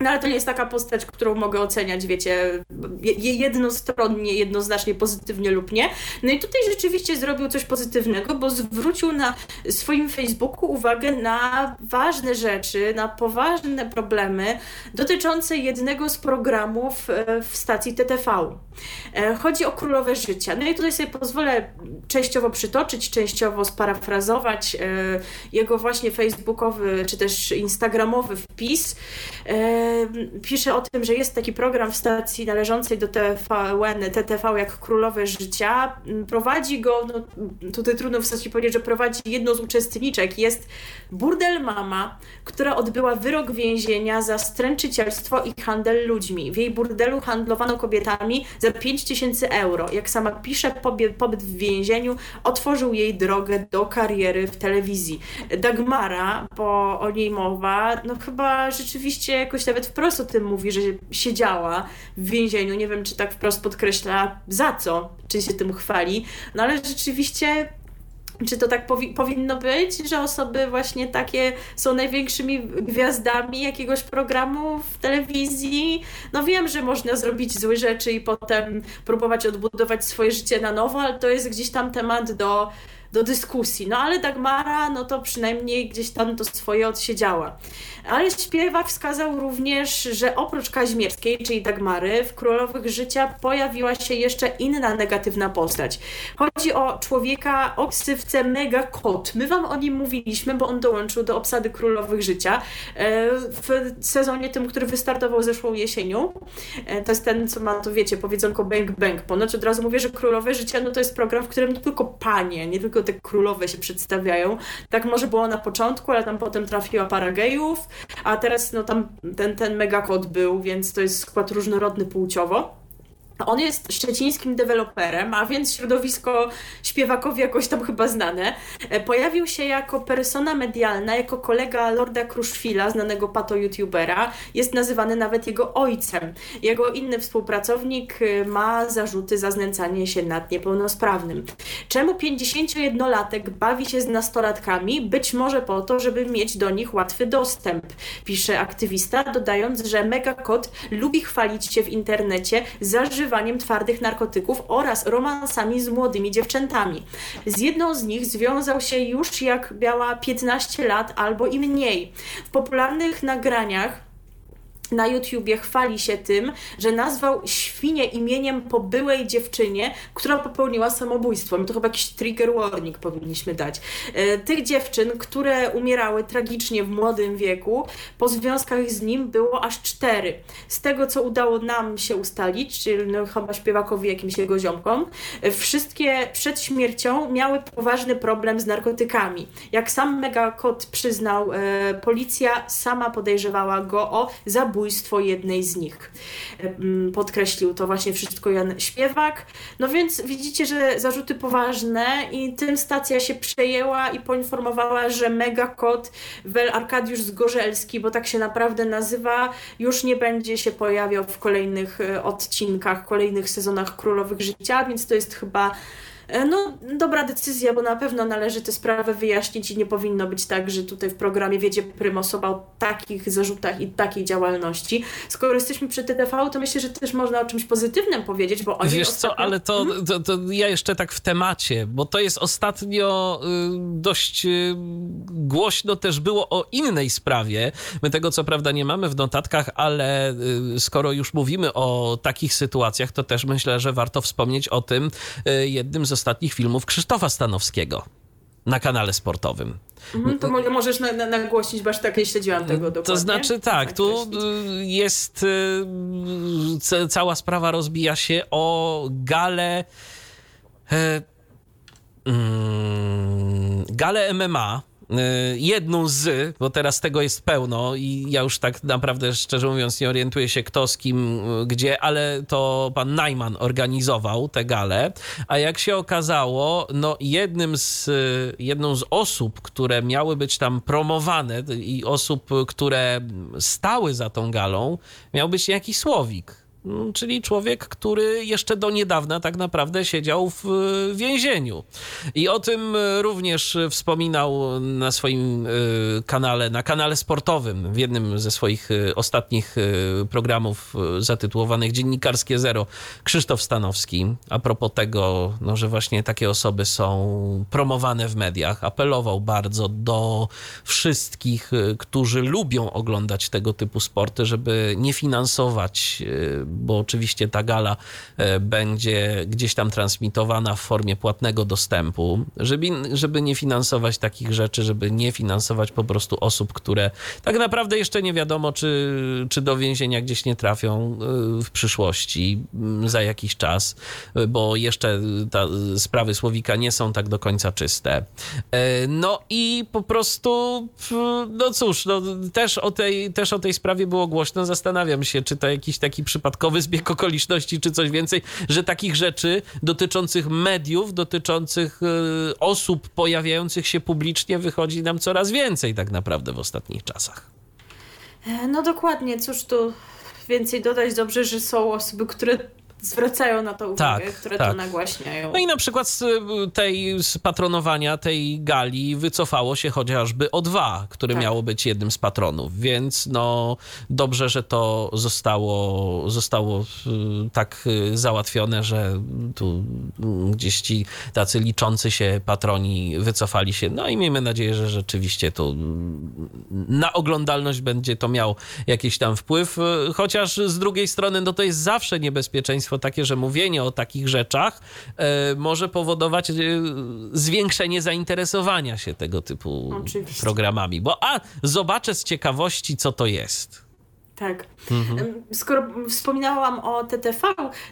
no ale to nie jest taka postać, którą mogę oceniać, wiecie, je- jednostronnie, jednoznacznie pozytywnie lub nie. No i tutaj rzeczywiście zrobił coś pozytywnego, bo zwrócił na swoim Facebooku uwagę na ważne rzeczy, na poważne problemy dotyczące jednego z programów e, w stacji TTV. E, Chodzi o Królowe Życia. No i tutaj sobie pozwolę częściowo przytoczyć, częściowo sparafrazować e, jego właśnie facebookowy czy też instagramowy wpis. Pisze o tym, że jest taki program w stacji należącej do TVN, TTV jak Królowe Życia. Prowadzi go, no, tutaj trudno w zasadzie powiedzieć, że prowadzi jedną z uczestniczek. Jest Burdel Mama, która odbyła wyrok więzienia za stręczycielstwo i handel ludźmi. W jej burdelu handlowano kobietami za 5 tysięcy euro. Jak sama pisze, pobyt w więzieniu otworzył jej drogę do kariery w telewizji. Dagmara, bo o niej mowa, no chyba rzeczywiście jakoś nawet wprost o tym mówi, że siedziała w więzieniu. Nie wiem, czy tak wprost podkreśla za co, czy się tym chwali, no ale rzeczywiście czy to tak powi- powinno być, że osoby właśnie takie są największymi gwiazdami jakiegoś programu w telewizji? No wiem, że można zrobić złe rzeczy i potem próbować odbudować swoje życie na nowo, ale to jest gdzieś tam temat do do dyskusji. No ale Dagmara, no to przynajmniej gdzieś tam to swoje odsiedziała. Ale śpiewak wskazał również, że oprócz Kaźmierskiej, czyli Dagmary, w Królowych Życia pojawiła się jeszcze inna negatywna postać. Chodzi o człowieka o ksywce Mega Kot. My wam o nim mówiliśmy, bo on dołączył do obsady Królowych Życia e, w sezonie tym, który wystartował zeszłą jesienią. E, to jest ten, co ma, to wiecie, powiedzonko bang bang. Ponoć od razu mówię, że Królowe Życia no to jest program, w którym nie tylko panie, nie tylko te królowe się przedstawiają. Tak może było na początku, ale tam potem trafiła para gejów, a teraz no tam ten, ten megakod był, więc to jest skład różnorodny płciowo. On jest szczecińskim deweloperem, a więc środowisko śpiewakowi jakoś tam chyba znane. E, pojawił się jako persona medialna, jako kolega Lorda Kruszwila, znanego pato-youtubera. Jest nazywany nawet jego ojcem. Jego inny współpracownik e, ma zarzuty za znęcanie się nad niepełnosprawnym. Czemu 51-latek bawi się z nastolatkami? Być może po to, żeby mieć do nich łatwy dostęp, pisze aktywista, dodając, że Megakot lubi chwalić się w internecie, zażywa używaniem twardych narkotyków oraz romansami z młodymi dziewczętami. Z jedną z nich związał się już jak miała 15 lat albo i mniej. W popularnych nagraniach na YouTubie chwali się tym, że nazwał świnię imieniem po byłej dziewczynie, która popełniła samobójstwo. My to chyba jakiś trigger warning powinniśmy dać. E, tych dziewczyn, które umierały tragicznie w młodym wieku, po związkach z nim było aż cztery. Z tego, co udało nam się ustalić, czyli no, chyba śpiewakowi jakimś jego ziomkom, e, wszystkie przed śmiercią miały poważny problem z narkotykami. Jak sam Megakot przyznał, e, policja sama podejrzewała go o zabójstwo zabójstwo jednej z nich. Mm, podkreślił to właśnie wszystko Jan Śpiewak. No więc widzicie, że zarzuty poważne i tym stacja się przejęła i poinformowała, że Megakot Wel Arkadiusz Zgorzelski, bo tak się naprawdę nazywa, już nie będzie się pojawiał w kolejnych e, odcinkach, kolejnych sezonach Królowych Życia, więc to jest chyba no, dobra decyzja, bo na pewno należy tę sprawę wyjaśnić i nie powinno być tak, że tutaj w programie wiedzie prym osoba o takich zarzutach i takiej działalności. Skoro jesteśmy przy TTV, to myślę, że też można o czymś pozytywnym powiedzieć, bo oni Wiesz ostatnio... co, ale to, mhm. to, to, ja jeszcze tak w temacie, bo to jest ostatnio y, dość y, głośno też było o innej sprawie. My tego co prawda nie mamy w notatkach, ale y, skoro już mówimy o takich sytuacjach, to też myślę, że warto wspomnieć o tym jednym z ostatnich filmów Krzysztofa Stanowskiego na kanale sportowym. Mhm, to możesz na, na, nagłośnić, bo aż tak nie śledziłam tego dokładnie. To znaczy tak, tu jest y, cała sprawa rozbija się o galę e, mm, galę MMA Y, jedną z, bo teraz tego jest pełno i ja już tak naprawdę szczerze mówiąc nie orientuję się kto z kim, y, gdzie, ale to pan Najman organizował tę galę, a jak się okazało, no jednym z, y, jedną z osób, które miały być tam promowane i osób, które stały za tą galą, miał być jakiś Słowik czyli człowiek, który jeszcze do niedawna tak naprawdę siedział w więzieniu. I o tym również wspominał na swoim e, kanale, na kanale sportowym, w jednym ze swoich e, ostatnich e, programów zatytułowanych Dziennikarskie Zero, Krzysztof Stanowski. A propos tego, no, że właśnie takie osoby są promowane w mediach, apelował bardzo do wszystkich, którzy lubią oglądać tego typu sporty, żeby nie finansować bo oczywiście ta gala e, będzie gdzieś tam transmitowana w formie płatnego dostępu, żeby, żeby nie finansować takich rzeczy, żeby nie finansować po prostu osób, które tak naprawdę jeszcze nie wiadomo, czy, czy do więzienia gdzieś nie trafią e, w przyszłości za jakiś czas, e, bo jeszcze ta, sprawy Słowika nie są tak do końca czyste. No i po prostu, no cóż, no, też, o tej, też o tej sprawie było głośno. Zastanawiam się, czy to jakiś taki przypadkowy przypadkowy zbieg okoliczności czy coś więcej, że takich rzeczy dotyczących mediów, dotyczących y, osób pojawiających się publicznie wychodzi nam coraz więcej tak naprawdę w ostatnich czasach. E, no dokładnie, cóż tu więcej dodać. Dobrze, że są osoby, które zwracają na to uwagę, Tak, które tak. to nagłaśniają. No i na przykład z y, tej z patronowania tej gali wycofało się chociażby O2, które Tak. miało być jednym z patronów, więc no dobrze, że to zostało, zostało y, tak y, załatwione, że tu gdzieś ci tacy liczący się patroni wycofali się. No i miejmy nadzieję, że rzeczywiście to na oglądalność będzie to miał jakiś tam wpływ, chociaż z drugiej strony no to jest zawsze niebezpieczeństwo takie, że mówienie o takich rzeczach e, może powodować e, zwiększenie zainteresowania się tego typu Oczywiście. programami, bo a zobaczę z ciekawości, co to jest. Tak. Mhm. Skoro wspominałam o TTV,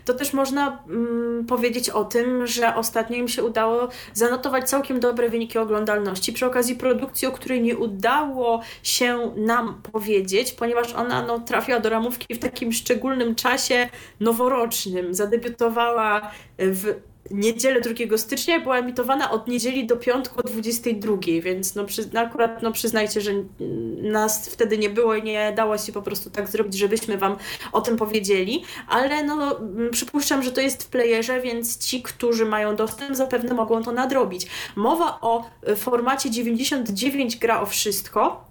to też można mm, powiedzieć o tym, że ostatnio im się udało zanotować całkiem dobre wyniki oglądalności przy okazji produkcji, o której nie udało się nam powiedzieć, ponieważ ona no, trafiła do ramówki w takim szczególnym czasie noworocznym. Zadebiutowała w niedzielę 2 stycznia była emitowana od niedzieli do piątku o 22, więc no, przy, no akurat no, przyznajcie, że nas wtedy nie było i nie dało się po prostu tak zrobić, żebyśmy wam o tym powiedzieli, ale no, przypuszczam, że to jest w playerze, więc ci, którzy mają dostęp, zapewne mogą to nadrobić. Mowa o y, formacie 99 gra o wszystko,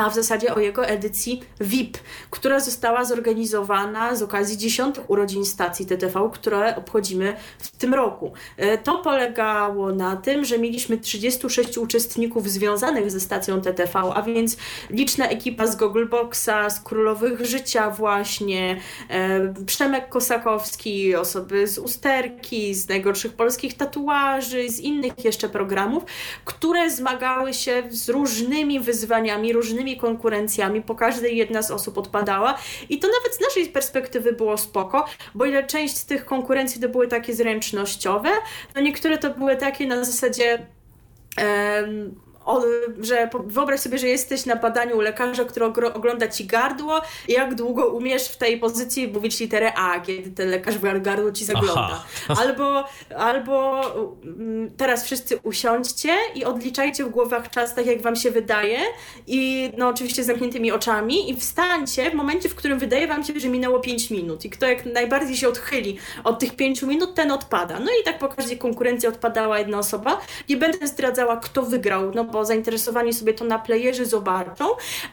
a w zasadzie o jego edycji VIP, która została zorganizowana z okazji 10 urodzin stacji TTV, które obchodzimy w tym roku. E, To polegało na tym, że mieliśmy 36 uczestników związanych ze stacją TTV, a więc liczna ekipa z Goggleboxa, z Królowych Życia właśnie, e, Przemek Kosakowski, osoby z Usterki, z najgorszych polskich tatuaży, z innych jeszcze programów, które zmagały się z różnymi wyzwaniami, różnymi konkurencjami. Po każdej jedna z osób odpadała i to nawet z naszej perspektywy było spoko, bo ile część z tych konkurencji to były takie zręcznościowe, to niektóre to były takie na zasadzie em, o, że wyobraź sobie, że jesteś na badaniu u lekarza, który ogląda ci gardło i jak długo umiesz w tej pozycji mówić literę A, kiedy ten lekarz w gar- gardło ci zagląda. Albo, albo mm, teraz wszyscy usiądźcie i odliczajcie w głowach czas tak, jak wam się wydaje i no oczywiście z zamkniętymi oczami i wstańcie w momencie, w którym wydaje wam się, że minęło 5 minut i kto jak najbardziej się odchyli od tych 5 minut, ten odpada. No i tak po każdej konkurencji odpadała jedna osoba. Nie będę zdradzała, kto wygrał, no bo zainteresowani sobie to na playerze zobaczą,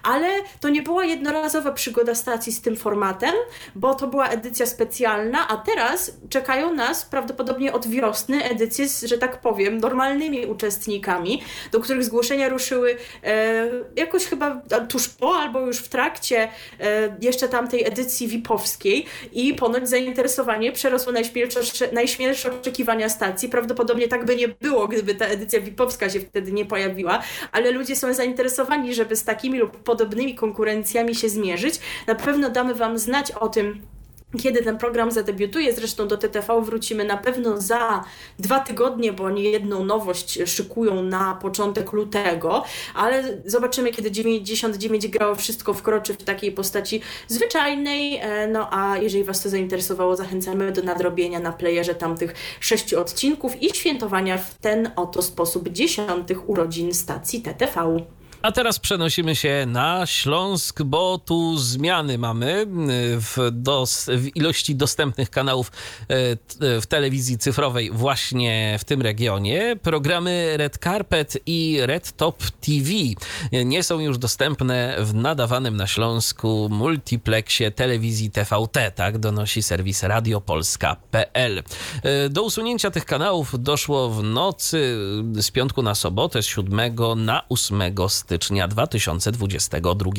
ale to nie była jednorazowa przygoda stacji z tym formatem, bo to była edycja specjalna, a teraz czekają nas prawdopodobnie od wiosny edycje z, że tak powiem, normalnymi uczestnikami, do których zgłoszenia ruszyły e, jakoś chyba tuż po albo już w trakcie e, jeszcze tamtej edycji VIP-owskiej i ponoć zainteresowanie przerosło najśmielsze, najśmielsze oczekiwania stacji. Prawdopodobnie tak by nie było, gdyby ta edycja VIP-owska się wtedy nie pojawiła, ale ludzie są zainteresowani, żeby z takimi lub podobnymi konkurencjami się zmierzyć. Na pewno damy Wam znać o tym, kiedy ten program zadebiutuje. Zresztą do TTV wrócimy na pewno za dwa tygodnie, bo oni jedną nowość szykują na początek lutego, ale zobaczymy, kiedy 99 grało wszystko wkroczy w takiej postaci zwyczajnej. E, No a jeżeli Was to zainteresowało, zachęcamy do nadrobienia na playerze tamtych sześciu odcinków i świętowania w ten oto sposób dziesiątych urodzin stacji TTV. A teraz przenosimy się na Śląsk, bo tu zmiany mamy y, w, dos, w ilości dostępnych kanałów y, t- w telewizji cyfrowej właśnie w tym regionie. Programy Red Carpet i Red Top TV nie są już dostępne w nadawanym na Śląsku multiplexie telewizji TVT, tak donosi serwis radiopolska.pl. Y, Do usunięcia tych kanałów doszło w nocy z piątku na sobotę, z 7 na 8 stycznia 2022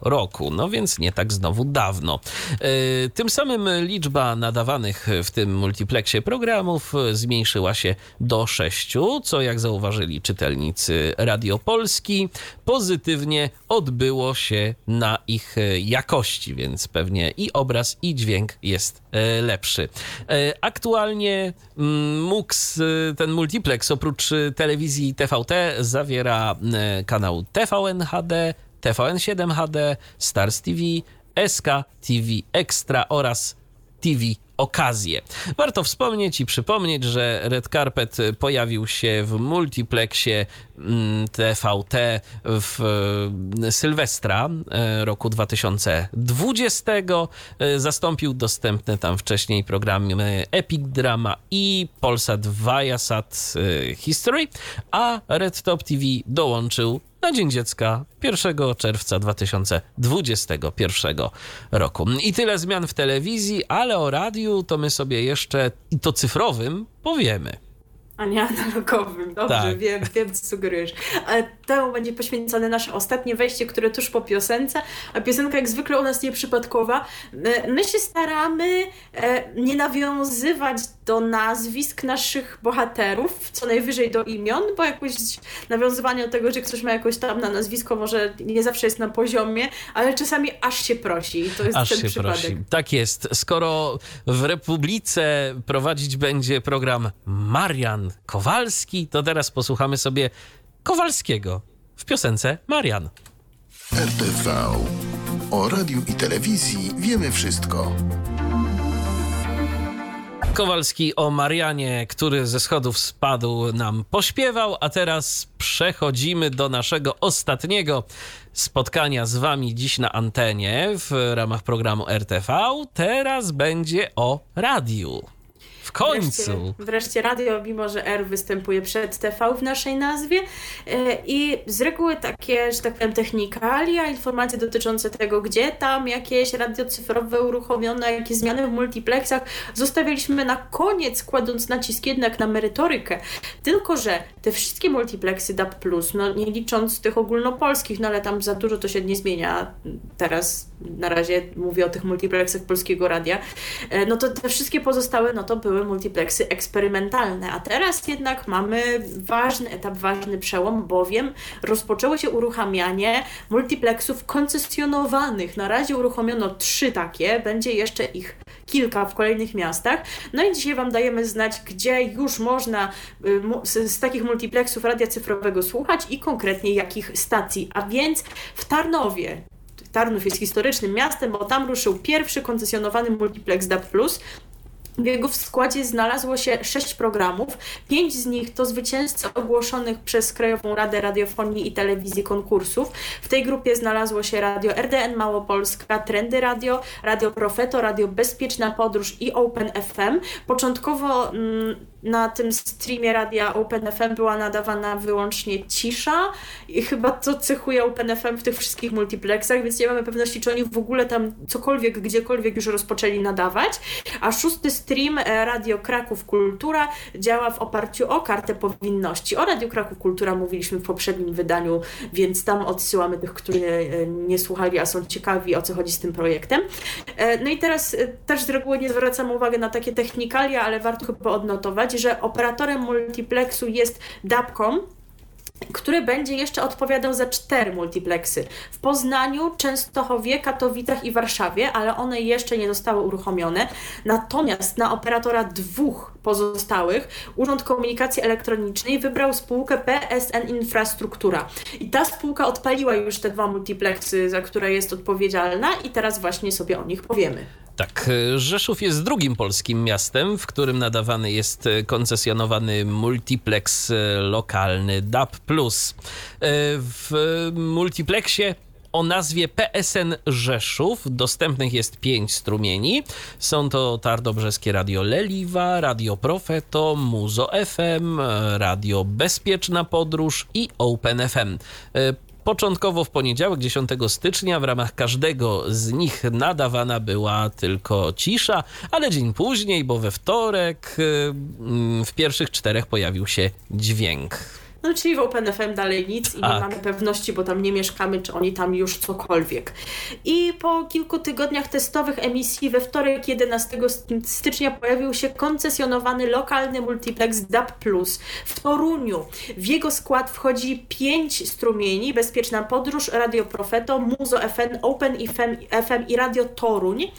roku. No więc nie tak znowu dawno. E, Tym samym liczba nadawanych w tym multiplexie programów zmniejszyła się do sześciu, co jak zauważyli czytelnicy Radio Polski, pozytywnie odbyło się na ich e, jakości, więc pewnie i obraz, i dźwięk jest e, lepszy. Aktualnie mm, MUX, ten multiplex, oprócz telewizji TVT, zawiera kanał TVN HD, TVN7 HD, Stars TV, SK TV Extra oraz TV okazję. Warto wspomnieć i przypomnieć, że Red Carpet pojawił się w multiplexie TVT mm, w e, Sylwestra e, roku 2020. E, zastąpił dostępne tam wcześniej programy Epic Drama i Polsat Viasat History, a Red Top TV dołączył na Dzień Dziecka 1 czerwca 2021 roku. I tyle zmian w telewizji, ale o radiu to my sobie jeszcze, i to cyfrowym, powiemy a nie analogowym. Dobrze, tak. wiem, wiem, co sugerujesz. Ale temu będzie poświęcone nasze ostatnie wejście, które tuż po piosence, a piosenka jak zwykle u nas nieprzypadkowa. My się staramy e, nie nawiązywać do nazwisk naszych bohaterów, co najwyżej do imion, bo jakoś nawiązywanie do tego, że ktoś ma jakoś tam na nazwisko, może nie zawsze jest na poziomie, ale czasami aż się prosi. I to jest aż ten się przypadek. prosi. Tak jest. Skoro w Republice prowadzić będzie program Marian Kowalski, to teraz posłuchamy sobie Kowalskiego w piosence Marian. RTV. O radiu i telewizji wiemy wszystko. Kowalski o Marianie, który ze schodów spadł, nam pośpiewał, a teraz przechodzimy do naszego ostatniego spotkania z Wami dziś na antenie w ramach programu RTV. Teraz będzie o radiu. W końcu! Wreszcie, wreszcie radio, mimo że R występuje przed TV w naszej nazwie. E, I z reguły takie, że tak powiem, technikalia, informacje dotyczące tego, gdzie tam jakieś radiocyfrowe uruchomione, jakie zmiany w multiplexach, zostawiliśmy na koniec, kładąc nacisk jednak na merytorykę. Tylko, że te wszystkie multiplexy DAB+, no nie licząc tych ogólnopolskich, no ale tam za dużo to się nie zmienia. Teraz na razie mówię o tych multiplexach Polskiego Radia. E, no to te wszystkie pozostałe, no to były były multiplexy eksperymentalne, a teraz jednak mamy ważny etap, ważny przełom, bowiem rozpoczęło się uruchamianie multiplexów koncesjonowanych. Na razie uruchomiono trzy takie, będzie jeszcze ich kilka w kolejnych miastach. No i dzisiaj Wam dajemy znać, gdzie już można y, z, z takich multiplexów radia cyfrowego słuchać i konkretnie jakich stacji. A więc w Tarnowie Tarnów jest historycznym miastem, bo tam ruszył pierwszy koncesjonowany multiplex DAB+, w jego składzie znalazło się sześć programów. Pięć z nich to zwycięzcy ogłoszonych przez Krajową Radę Radiofonii i Telewizji konkursów. W tej grupie znalazło się Radio RDN Małopolska, Trendy Radio, Radio Profeto, Radio Bezpieczna Podróż i Open FM. Początkowo mm, na tym streamie radia OpenFM była nadawana wyłącznie cisza i chyba to cechuje OpenFM w tych wszystkich multiplexach, więc nie mamy pewności, czy oni w ogóle tam cokolwiek, gdziekolwiek już rozpoczęli nadawać. A szósty stream e, Radio Kraków Kultura działa w oparciu o kartę powinności. O Radio Kraków Kultura mówiliśmy w poprzednim wydaniu, więc tam odsyłamy tych, którzy e, nie słuchali, a są ciekawi o co chodzi z tym projektem. E, no i teraz też z reguły nie zwracamy uwagi na takie technikalia, ale warto chyba odnotować, że operatorem multiplexu jest Dabcom, który będzie jeszcze odpowiadał za cztery multiplexy w Poznaniu, Częstochowie, Katowicach i Warszawie, ale one jeszcze nie zostały uruchomione. Natomiast na operatora dwóch pozostałych Urząd Komunikacji Elektronicznej wybrał spółkę PSN Infrastruktura. I ta spółka odpaliła już te dwa multiplexy, za które jest odpowiedzialna i teraz właśnie sobie o nich powiemy. Tak, Rzeszów jest drugim polskim miastem, w którym nadawany jest koncesjonowany multiplex lokalny DAB+. E, w multiplexie o nazwie PSN Rzeszów. Dostępnych jest pięć strumieni. Są to Tardobrzeskie Radio Leliwa, Radio Profeto, Muzo FM, Radio Bezpieczna Podróż i Open FM. Początkowo w poniedziałek 10 stycznia w ramach każdego z nich nadawana była tylko cisza, ale dzień później, bo we wtorek, y, w pierwszych czterech pojawił się dźwięk. No czyli w OpenFM dalej nic i tak. nie mamy pewności, bo tam nie mieszkamy, czy oni tam już cokolwiek. I po kilku tygodniach testowych emisji we wtorek 11 stycznia pojawił się koncesjonowany lokalny multiplex DAB+, w Toruniu. W jego skład wchodzi pięć strumieni, Bezpieczna Podróż, Radio Profeto, Muzo FM, Open FM, FM i Radio Toruń.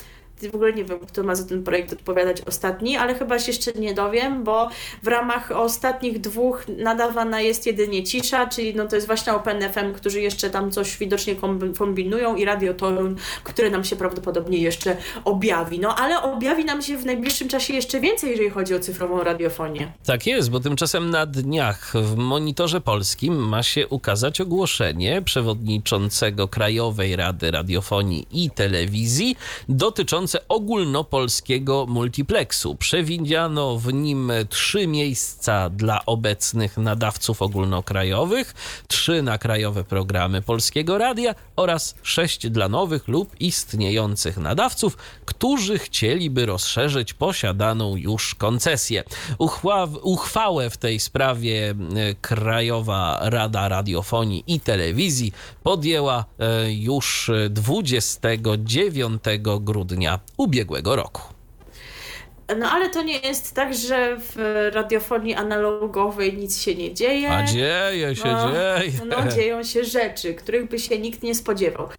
W ogóle nie wiem, kto ma za ten projekt odpowiadać ostatni, ale chyba się jeszcze nie dowiem, bo w ramach ostatnich dwóch nadawana jest jedynie cisza, czyli no to jest właśnie OpenFM, którzy jeszcze tam coś widocznie kombinują i Radio Toruń, które nam się prawdopodobnie jeszcze objawi. No ale objawi nam się w najbliższym czasie jeszcze więcej, jeżeli chodzi o cyfrową radiofonię. Tak jest, bo tymczasem na dniach w Monitorze Polskim ma się ukazać ogłoszenie przewodniczącego Krajowej Rady Radiofonii i Telewizji dotyczące ogólnopolskiego multiplexu. Przewidziano w nim trzy miejsca dla obecnych nadawców ogólnokrajowych, trzy na krajowe programy Polskiego Radia oraz sześć dla nowych lub istniejących nadawców, którzy chcieliby rozszerzyć posiadaną już koncesję. Uchwa uchwałę w tej sprawie e, Krajowa Rada Radiofonii i Telewizji podjęła e, już 29 grudnia ubiegłego roku. No ale to nie jest tak, że w radiofonii analogowej nic się nie dzieje. A dzieje się, no, dzieje. No dzieją się rzeczy, których by się nikt nie spodziewał.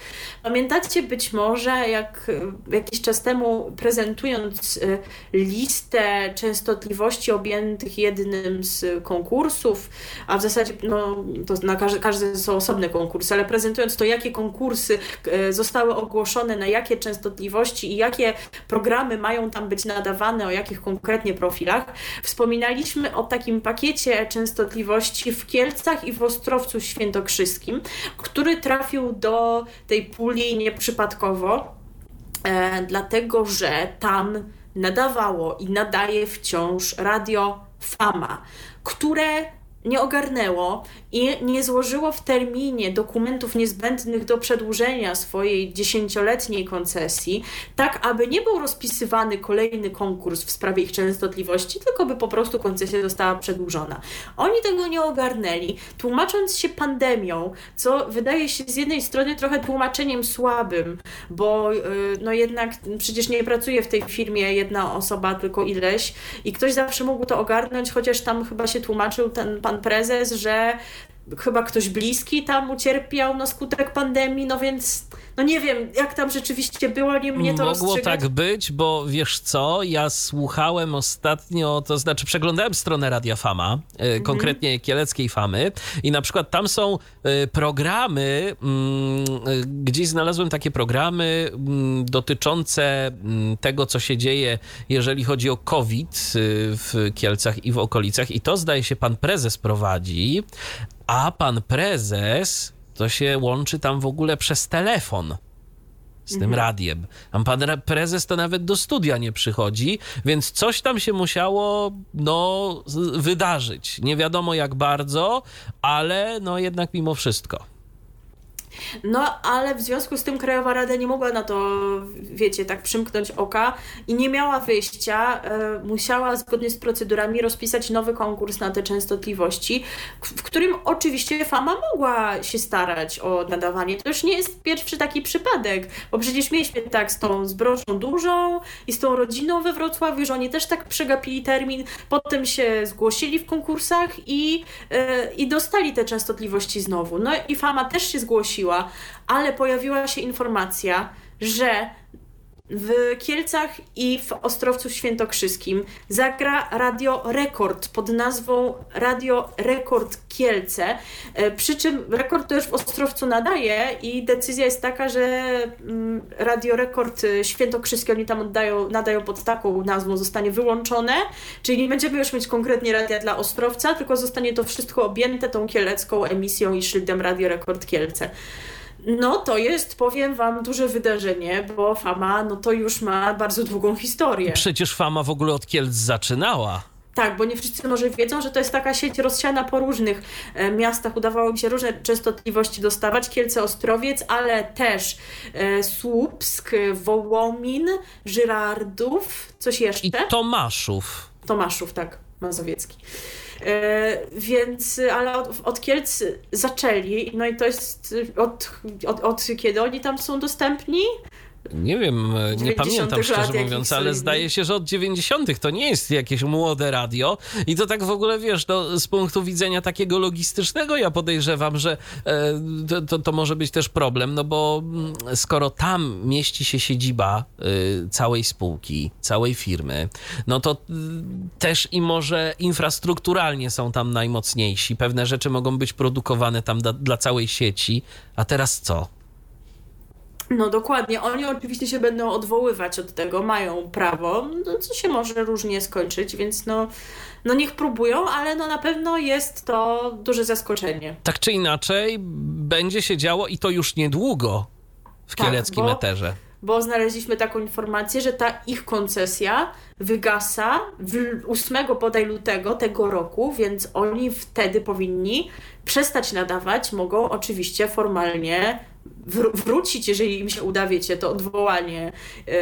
Pamiętacie być może, jak jakiś czas temu prezentując y, listę częstotliwości objętych jednym z konkursów, a w zasadzie no, to na każdy, każdy są osobne konkursy, ale prezentując to, jakie konkursy y, zostały ogłoszone, na jakie częstotliwości i jakie programy mają tam być nadawane, o jakich konkretnie profilach. Wspominaliśmy o takim pakiecie częstotliwości w Kielcach i w Ostrowcu Świętokrzyskim, który trafił do tej puli nieprzypadkowo, e, dlatego że tam nadawało i nadaje wciąż radio Fama, które nie ogarnęło i nie złożyło w terminie dokumentów niezbędnych do przedłużenia swojej dziesięcioletniej koncesji, tak aby nie był rozpisywany kolejny konkurs w sprawie ich częstotliwości, tylko by po prostu koncesja została przedłużona. Oni tego nie ogarnęli, tłumacząc się pandemią, co wydaje się z jednej strony trochę tłumaczeniem słabym, bo yy, no jednak przecież nie pracuje w tej firmie jedna osoba, tylko ileś i ktoś zawsze mógł to ogarnąć, chociaż tam chyba się tłumaczył ten pan prezes, że chyba ktoś bliski tam ucierpiał na skutek pandemii, no więc no nie wiem, jak tam rzeczywiście było, nie mnie to Mogło rozstrzygać. tak być, bo wiesz co, ja słuchałem ostatnio, to znaczy przeglądałem stronę Radia Fama, mhm. konkretnie Kieleckiej Famy i na przykład tam są y, programy, mm, y, gdzieś znalazłem takie programy mm, dotyczące mm, tego, co się dzieje, jeżeli chodzi o COVID w Kielcach i w okolicach i to zdaje się pan prezes prowadzi, a pan prezes to się łączy tam w ogóle przez telefon z tym mhm. radiem. A pan prezes to nawet do studia nie przychodzi, więc coś tam się musiało no, wydarzyć. Nie wiadomo jak bardzo, ale no jednak mimo wszystko. No, ale w związku z tym Krajowa Rada nie mogła na to, wiecie, tak przymknąć oka i nie miała wyjścia. E, musiała zgodnie z procedurami rozpisać nowy konkurs na te częstotliwości, w którym oczywiście Fama mogła się starać o nadawanie. To już nie jest pierwszy taki przypadek, bo przecież mieliśmy tak z tą zbrożą dużą i z tą rodziną we Wrocławiu, że oni też tak przegapili termin, potem się zgłosili w konkursach i, e, i dostali te częstotliwości znowu. No i Fama też się zgłosiła ale pojawiła się informacja, że w Kielcach i w Ostrowcu Świętokrzyskim zagra Radio Rekord pod nazwą Radio Rekord Kielce. E, przy czym Rekord to już w Ostrowcu nadaje i decyzja jest taka, że mm, Radio Rekord Świętokrzyskie oni tam oddają, nadają pod taką nazwą, zostanie wyłączone, czyli nie będziemy już mieć konkretnie radia dla Ostrowca, tylko zostanie to wszystko objęte tą kielecką emisją i szyldem Radio Rekord Kielce. No to jest, powiem wam, duże wydarzenie, bo Fama, no to już ma bardzo długą historię. Przecież Fama w ogóle od Kielc zaczynała. Tak, bo nie wszyscy może wiedzą, że to jest taka sieć rozsiana po różnych e, miastach. Udawało mi się różne częstotliwości dostawać. Kielce, Ostrowiec, ale też e, Słupsk, Wołomin, Żyrardów, coś jeszcze. I Tomaszów. Tomaszów, tak, Mazowiecki. E, więc, ale od, od Kielc zaczęli, no i to jest od, od, od kiedy oni tam są dostępni? Nie wiem, nie pamiętam szczerze mówiąc, ale zdaje się, że od 90. to nie jest jakieś młode radio i to tak w ogóle, wiesz, no, z punktu widzenia takiego logistycznego ja podejrzewam, że e, to, to, to, może być też problem, no bo mm, skoro tam mieści się siedziba y, całej spółki, całej firmy, no to y, też i może infrastrukturalnie są tam najmocniejsi. Pewne rzeczy mogą być produkowane tam da, dla całej sieci, a teraz co? No dokładnie. Oni oczywiście się będą odwoływać od tego, mają prawo, no, co się może różnie skończyć, więc no, no niech próbują, ale no na pewno jest to duże zaskoczenie. Tak czy inaczej, będzie się działo i to już niedługo w tak, kieleckim bo, eterze. Bo znaleźliśmy taką informację, że ta ich koncesja wygasa w 8 bodaj lutego tego roku, więc oni wtedy powinni przestać nadawać, mogą oczywiście formalnie wrócić, jeżeli im się uda, wiecie, to odwołanie, e,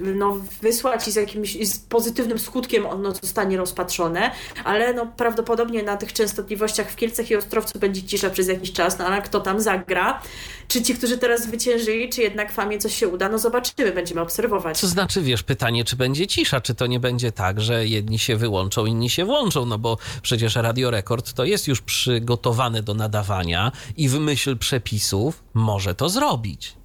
no, wysłać i z jakimś z pozytywnym skutkiem ono zostanie rozpatrzone, ale no, prawdopodobnie na tych częstotliwościach w Kielcach i Ostrowcu będzie cisza przez jakiś czas, no ale kto tam zagra? Czy ci, którzy teraz zwyciężyli, czy jednak famie coś się uda? No zobaczymy, będziemy obserwować. Co znaczy, wiesz, pytanie, czy będzie cisza, czy to nie będzie tak, że jedni się wyłączą, inni się włączą, no bo przecież Radio Rekord to jest już przygotowane do nadawania i w myśl przepisów może to zrobić.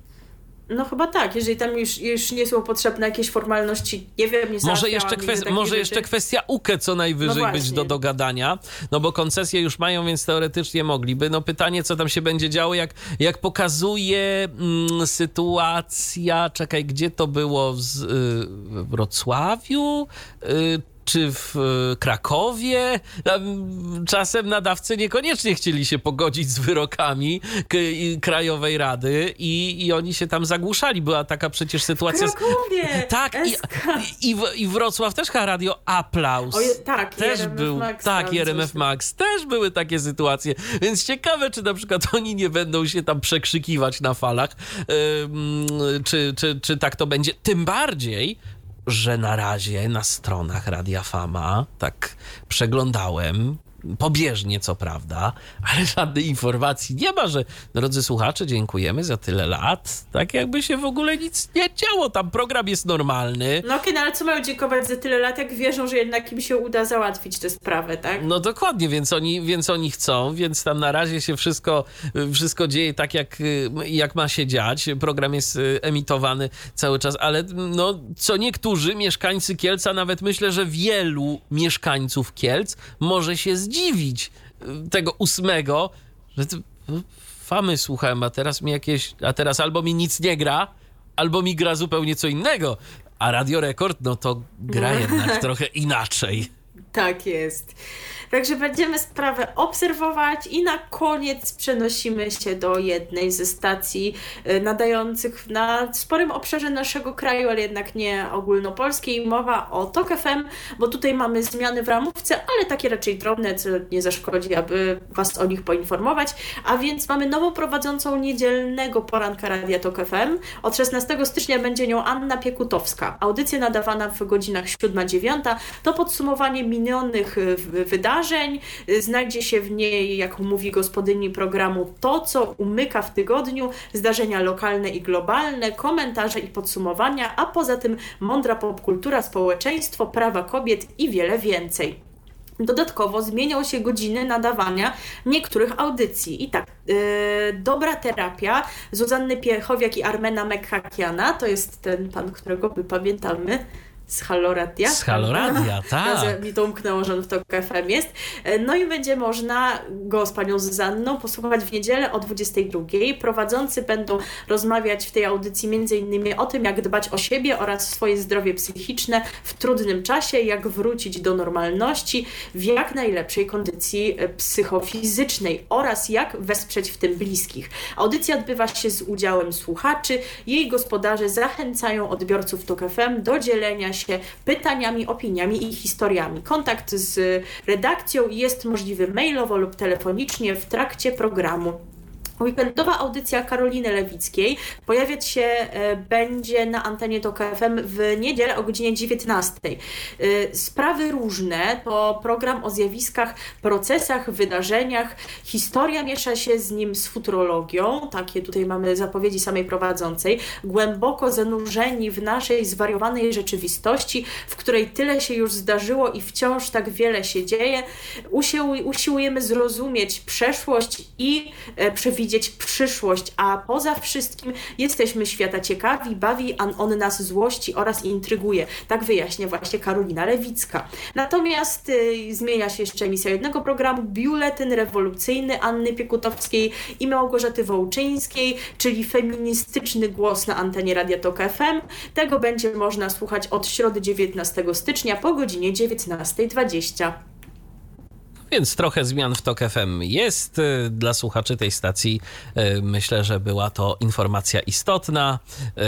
No chyba tak, jeżeli tam już, już nie są potrzebne jakieś formalności, nie wiem, nie Może jeszcze, kwest- może jeszcze kwestia UKE co najwyżej no być do dogadania, no bo koncesje już mają, więc teoretycznie mogliby. No pytanie, co tam się będzie działo, jak, jak pokazuje mm, sytuacja, czekaj, gdzie to było, z, y, w Wrocławiu, y, czy w e, Krakowie. Czasem nadawcy niekoniecznie chcieli się pogodzić z wyrokami Krajowej Rady i, i oni się tam zagłuszali. Była taka przecież sytuacja. W Krakowie! Tak, i, i, i Wrocław też chyba radio Aplauz. Oje, tak, też RMF był. Max, tak, i RMF Max. Też były takie sytuacje. Więc ciekawe, czy na przykład oni nie będą się tam przekrzykiwać na falach, czy, czy, czy tak to będzie. Tym bardziej, że na razie na stronach Radia Fama, tak przeglądałem, pobieżnie co prawda, ale żadnej informacji nie ma, że drodzy słuchacze, dziękujemy za tyle lat. Tak jakby się w ogóle nic nie działo. Tam program jest normalny. No okej, okay, no ale co mają dziękować za tyle lat, jak wierzą, że jednak im się uda załatwić tę sprawę, tak? No dokładnie, więc oni, więc oni chcą, więc tam na razie się wszystko, wszystko dzieje tak, jak, jak ma się dziać. Program jest y, emitowany cały czas, ale no, co niektórzy mieszkańcy Kielca, nawet myślę, że wielu mieszkańców Kielc może się zdziwić dziwić y, tego ósmego, że to, no, famy słuchałem, a teraz mi jakieś, a teraz albo mi nic nie gra, albo mi gra zupełnie co innego. A Radio Rekord, no to gra jednak trochę inaczej. Tak jest. Także będziemy sprawę obserwować i na koniec przenosimy się do jednej ze stacji e, nadających na sporym obszarze naszego kraju, ale jednak nie ogólnopolskiej. Mowa o TOK FM, bo tutaj mamy zmiany w ramówce, ale takie raczej drobne, co nie zaszkodzi, aby Was o nich poinformować. A więc mamy nowo prowadzącą niedzielnego poranka Radia TOK FM. Od 16 stycznia będzie nią Anna Piekutowska. Audycja nadawana w godzinach 7-9 to podsumowanie minionych e, wydarzeń, wydarzeń. Znajdzie się w niej, jak mówi gospodyni programu, to, co umyka w tygodniu, zdarzenia lokalne i globalne, komentarze i podsumowania, a poza tym mądra popkultura, społeczeństwo, prawa kobiet i wiele więcej. Dodatkowo zmienią się godziny nadawania niektórych audycji. I tak, yy, dobra terapia Zuzanny Piechowiak i Armena Mekhakiana, to jest ten pan, którego my pamiętamy z Haloradia. Z Haloradia, tak. Mi to umknęło, że on w to FM jest. No i będzie można go z panią Zuzanną posłuchać w niedzielę o 22. Prowadzący będą rozmawiać w tej audycji m.in. o tym, jak dbać o siebie oraz swoje zdrowie psychiczne w trudnym czasie, jak wrócić do normalności w jak najlepszej kondycji psychofizycznej oraz jak wesprzeć w tym bliskich. Audycja odbywa się z udziałem słuchaczy. Jej gospodarze zachęcają odbiorców TOK FM do dzielenia się pytaniami, opiniami i historiami. Kontakt z redakcją jest możliwy mailowo lub telefonicznie w trakcie programu. Weekendowa audycja Karoliny Lewickiej pojawiać się e, będzie na antenie TOK FM w niedzielę o godzinie 19. E, sprawy różne to program o zjawiskach, procesach, wydarzeniach. Historia miesza się z nim z futurologią. Takie tutaj mamy zapowiedzi samej prowadzącej. Głęboko zanurzeni w naszej zwariowanej rzeczywistości, w której tyle się już zdarzyło i wciąż tak wiele się dzieje. Usiłujemy zrozumieć przeszłość i e, przewidzieć widzieć przyszłość, a poza wszystkim jesteśmy świata ciekawi, bawi on nas złości oraz intryguje. Tak wyjaśnia właśnie Karolina Lewicka. Natomiast y, zmienia się jeszcze emisja jednego programu, Biuletyn Rewolucyjny Anny Piekutowskiej i Małgorzaty Wołczyńskiej, czyli feministyczny głos na antenie Radia Tok FM. Tego będzie można słuchać od środy 19 stycznia po godzinie 19.20. Więc trochę zmian w TOK FM jest. Y, dla słuchaczy tej stacji y, myślę, że była to informacja istotna. Y,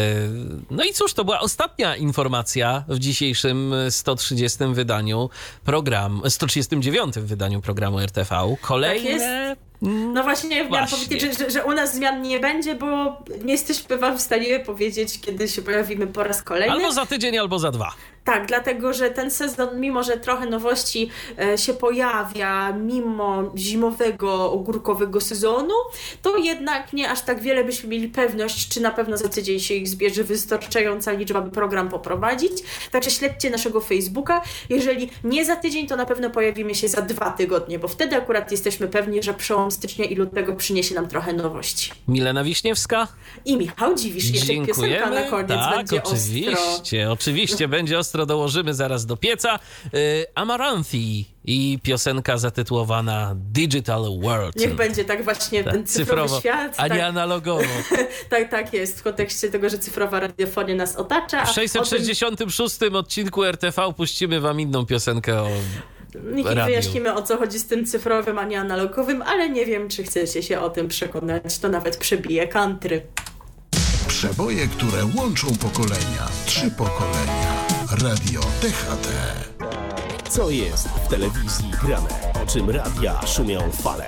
no i cóż, to była ostatnia informacja w dzisiejszym 130 wydaniu programu, 139 wydaniu programu RTV. Kolejne... Tak no właśnie, miałam powiedzieć, że, że, u nas zmian nie będzie, bo nie jesteśmy wam w stanie powiedzieć, kiedy się pojawimy po raz kolejny. Albo za tydzień, albo za dwa. Tak, dlatego że ten sezon, mimo że trochę nowości e, się pojawia, mimo zimowego, ogórkowego sezonu, to jednak nie aż tak wiele byśmy mieli pewność, czy na pewno za tydzień się ich zbierze wystarczająca liczba, by program poprowadzić. Także śledźcie naszego Facebooka. Jeżeli nie za tydzień, to na pewno pojawimy się za dwa tygodnie, bo wtedy akurat jesteśmy pewni, że przełom stycznia i lutego przyniesie nam trochę nowości. Milena Wiśniewska i Michał Dziwisz. Jeszcze Dziękujemy. piosenka na koniec tak, będzie oczywiście, ostro. oczywiście będzie ostro dołożymy zaraz do pieca. Y, Amaranthi i piosenka zatytułowana Digital World. Niech będzie tak właśnie tak, ten cyfrowy cyfrowo, świat. A tak. nie analogowo. tak, tak jest, w kontekście tego, że cyfrowa radiofonia nas otacza. W 666 tym... odcinku RTV puścimy wam inną piosenkę o Niech wyjaśnimy o co chodzi z tym cyfrowym, a nie analogowym, ale nie wiem, czy chcecie się o tym przekonać. To nawet przebije country. Przeboje, które łączą pokolenia. Trzy pokolenia. Radio DHT. Co jest w telewizji grane? O czym radia szumią fale?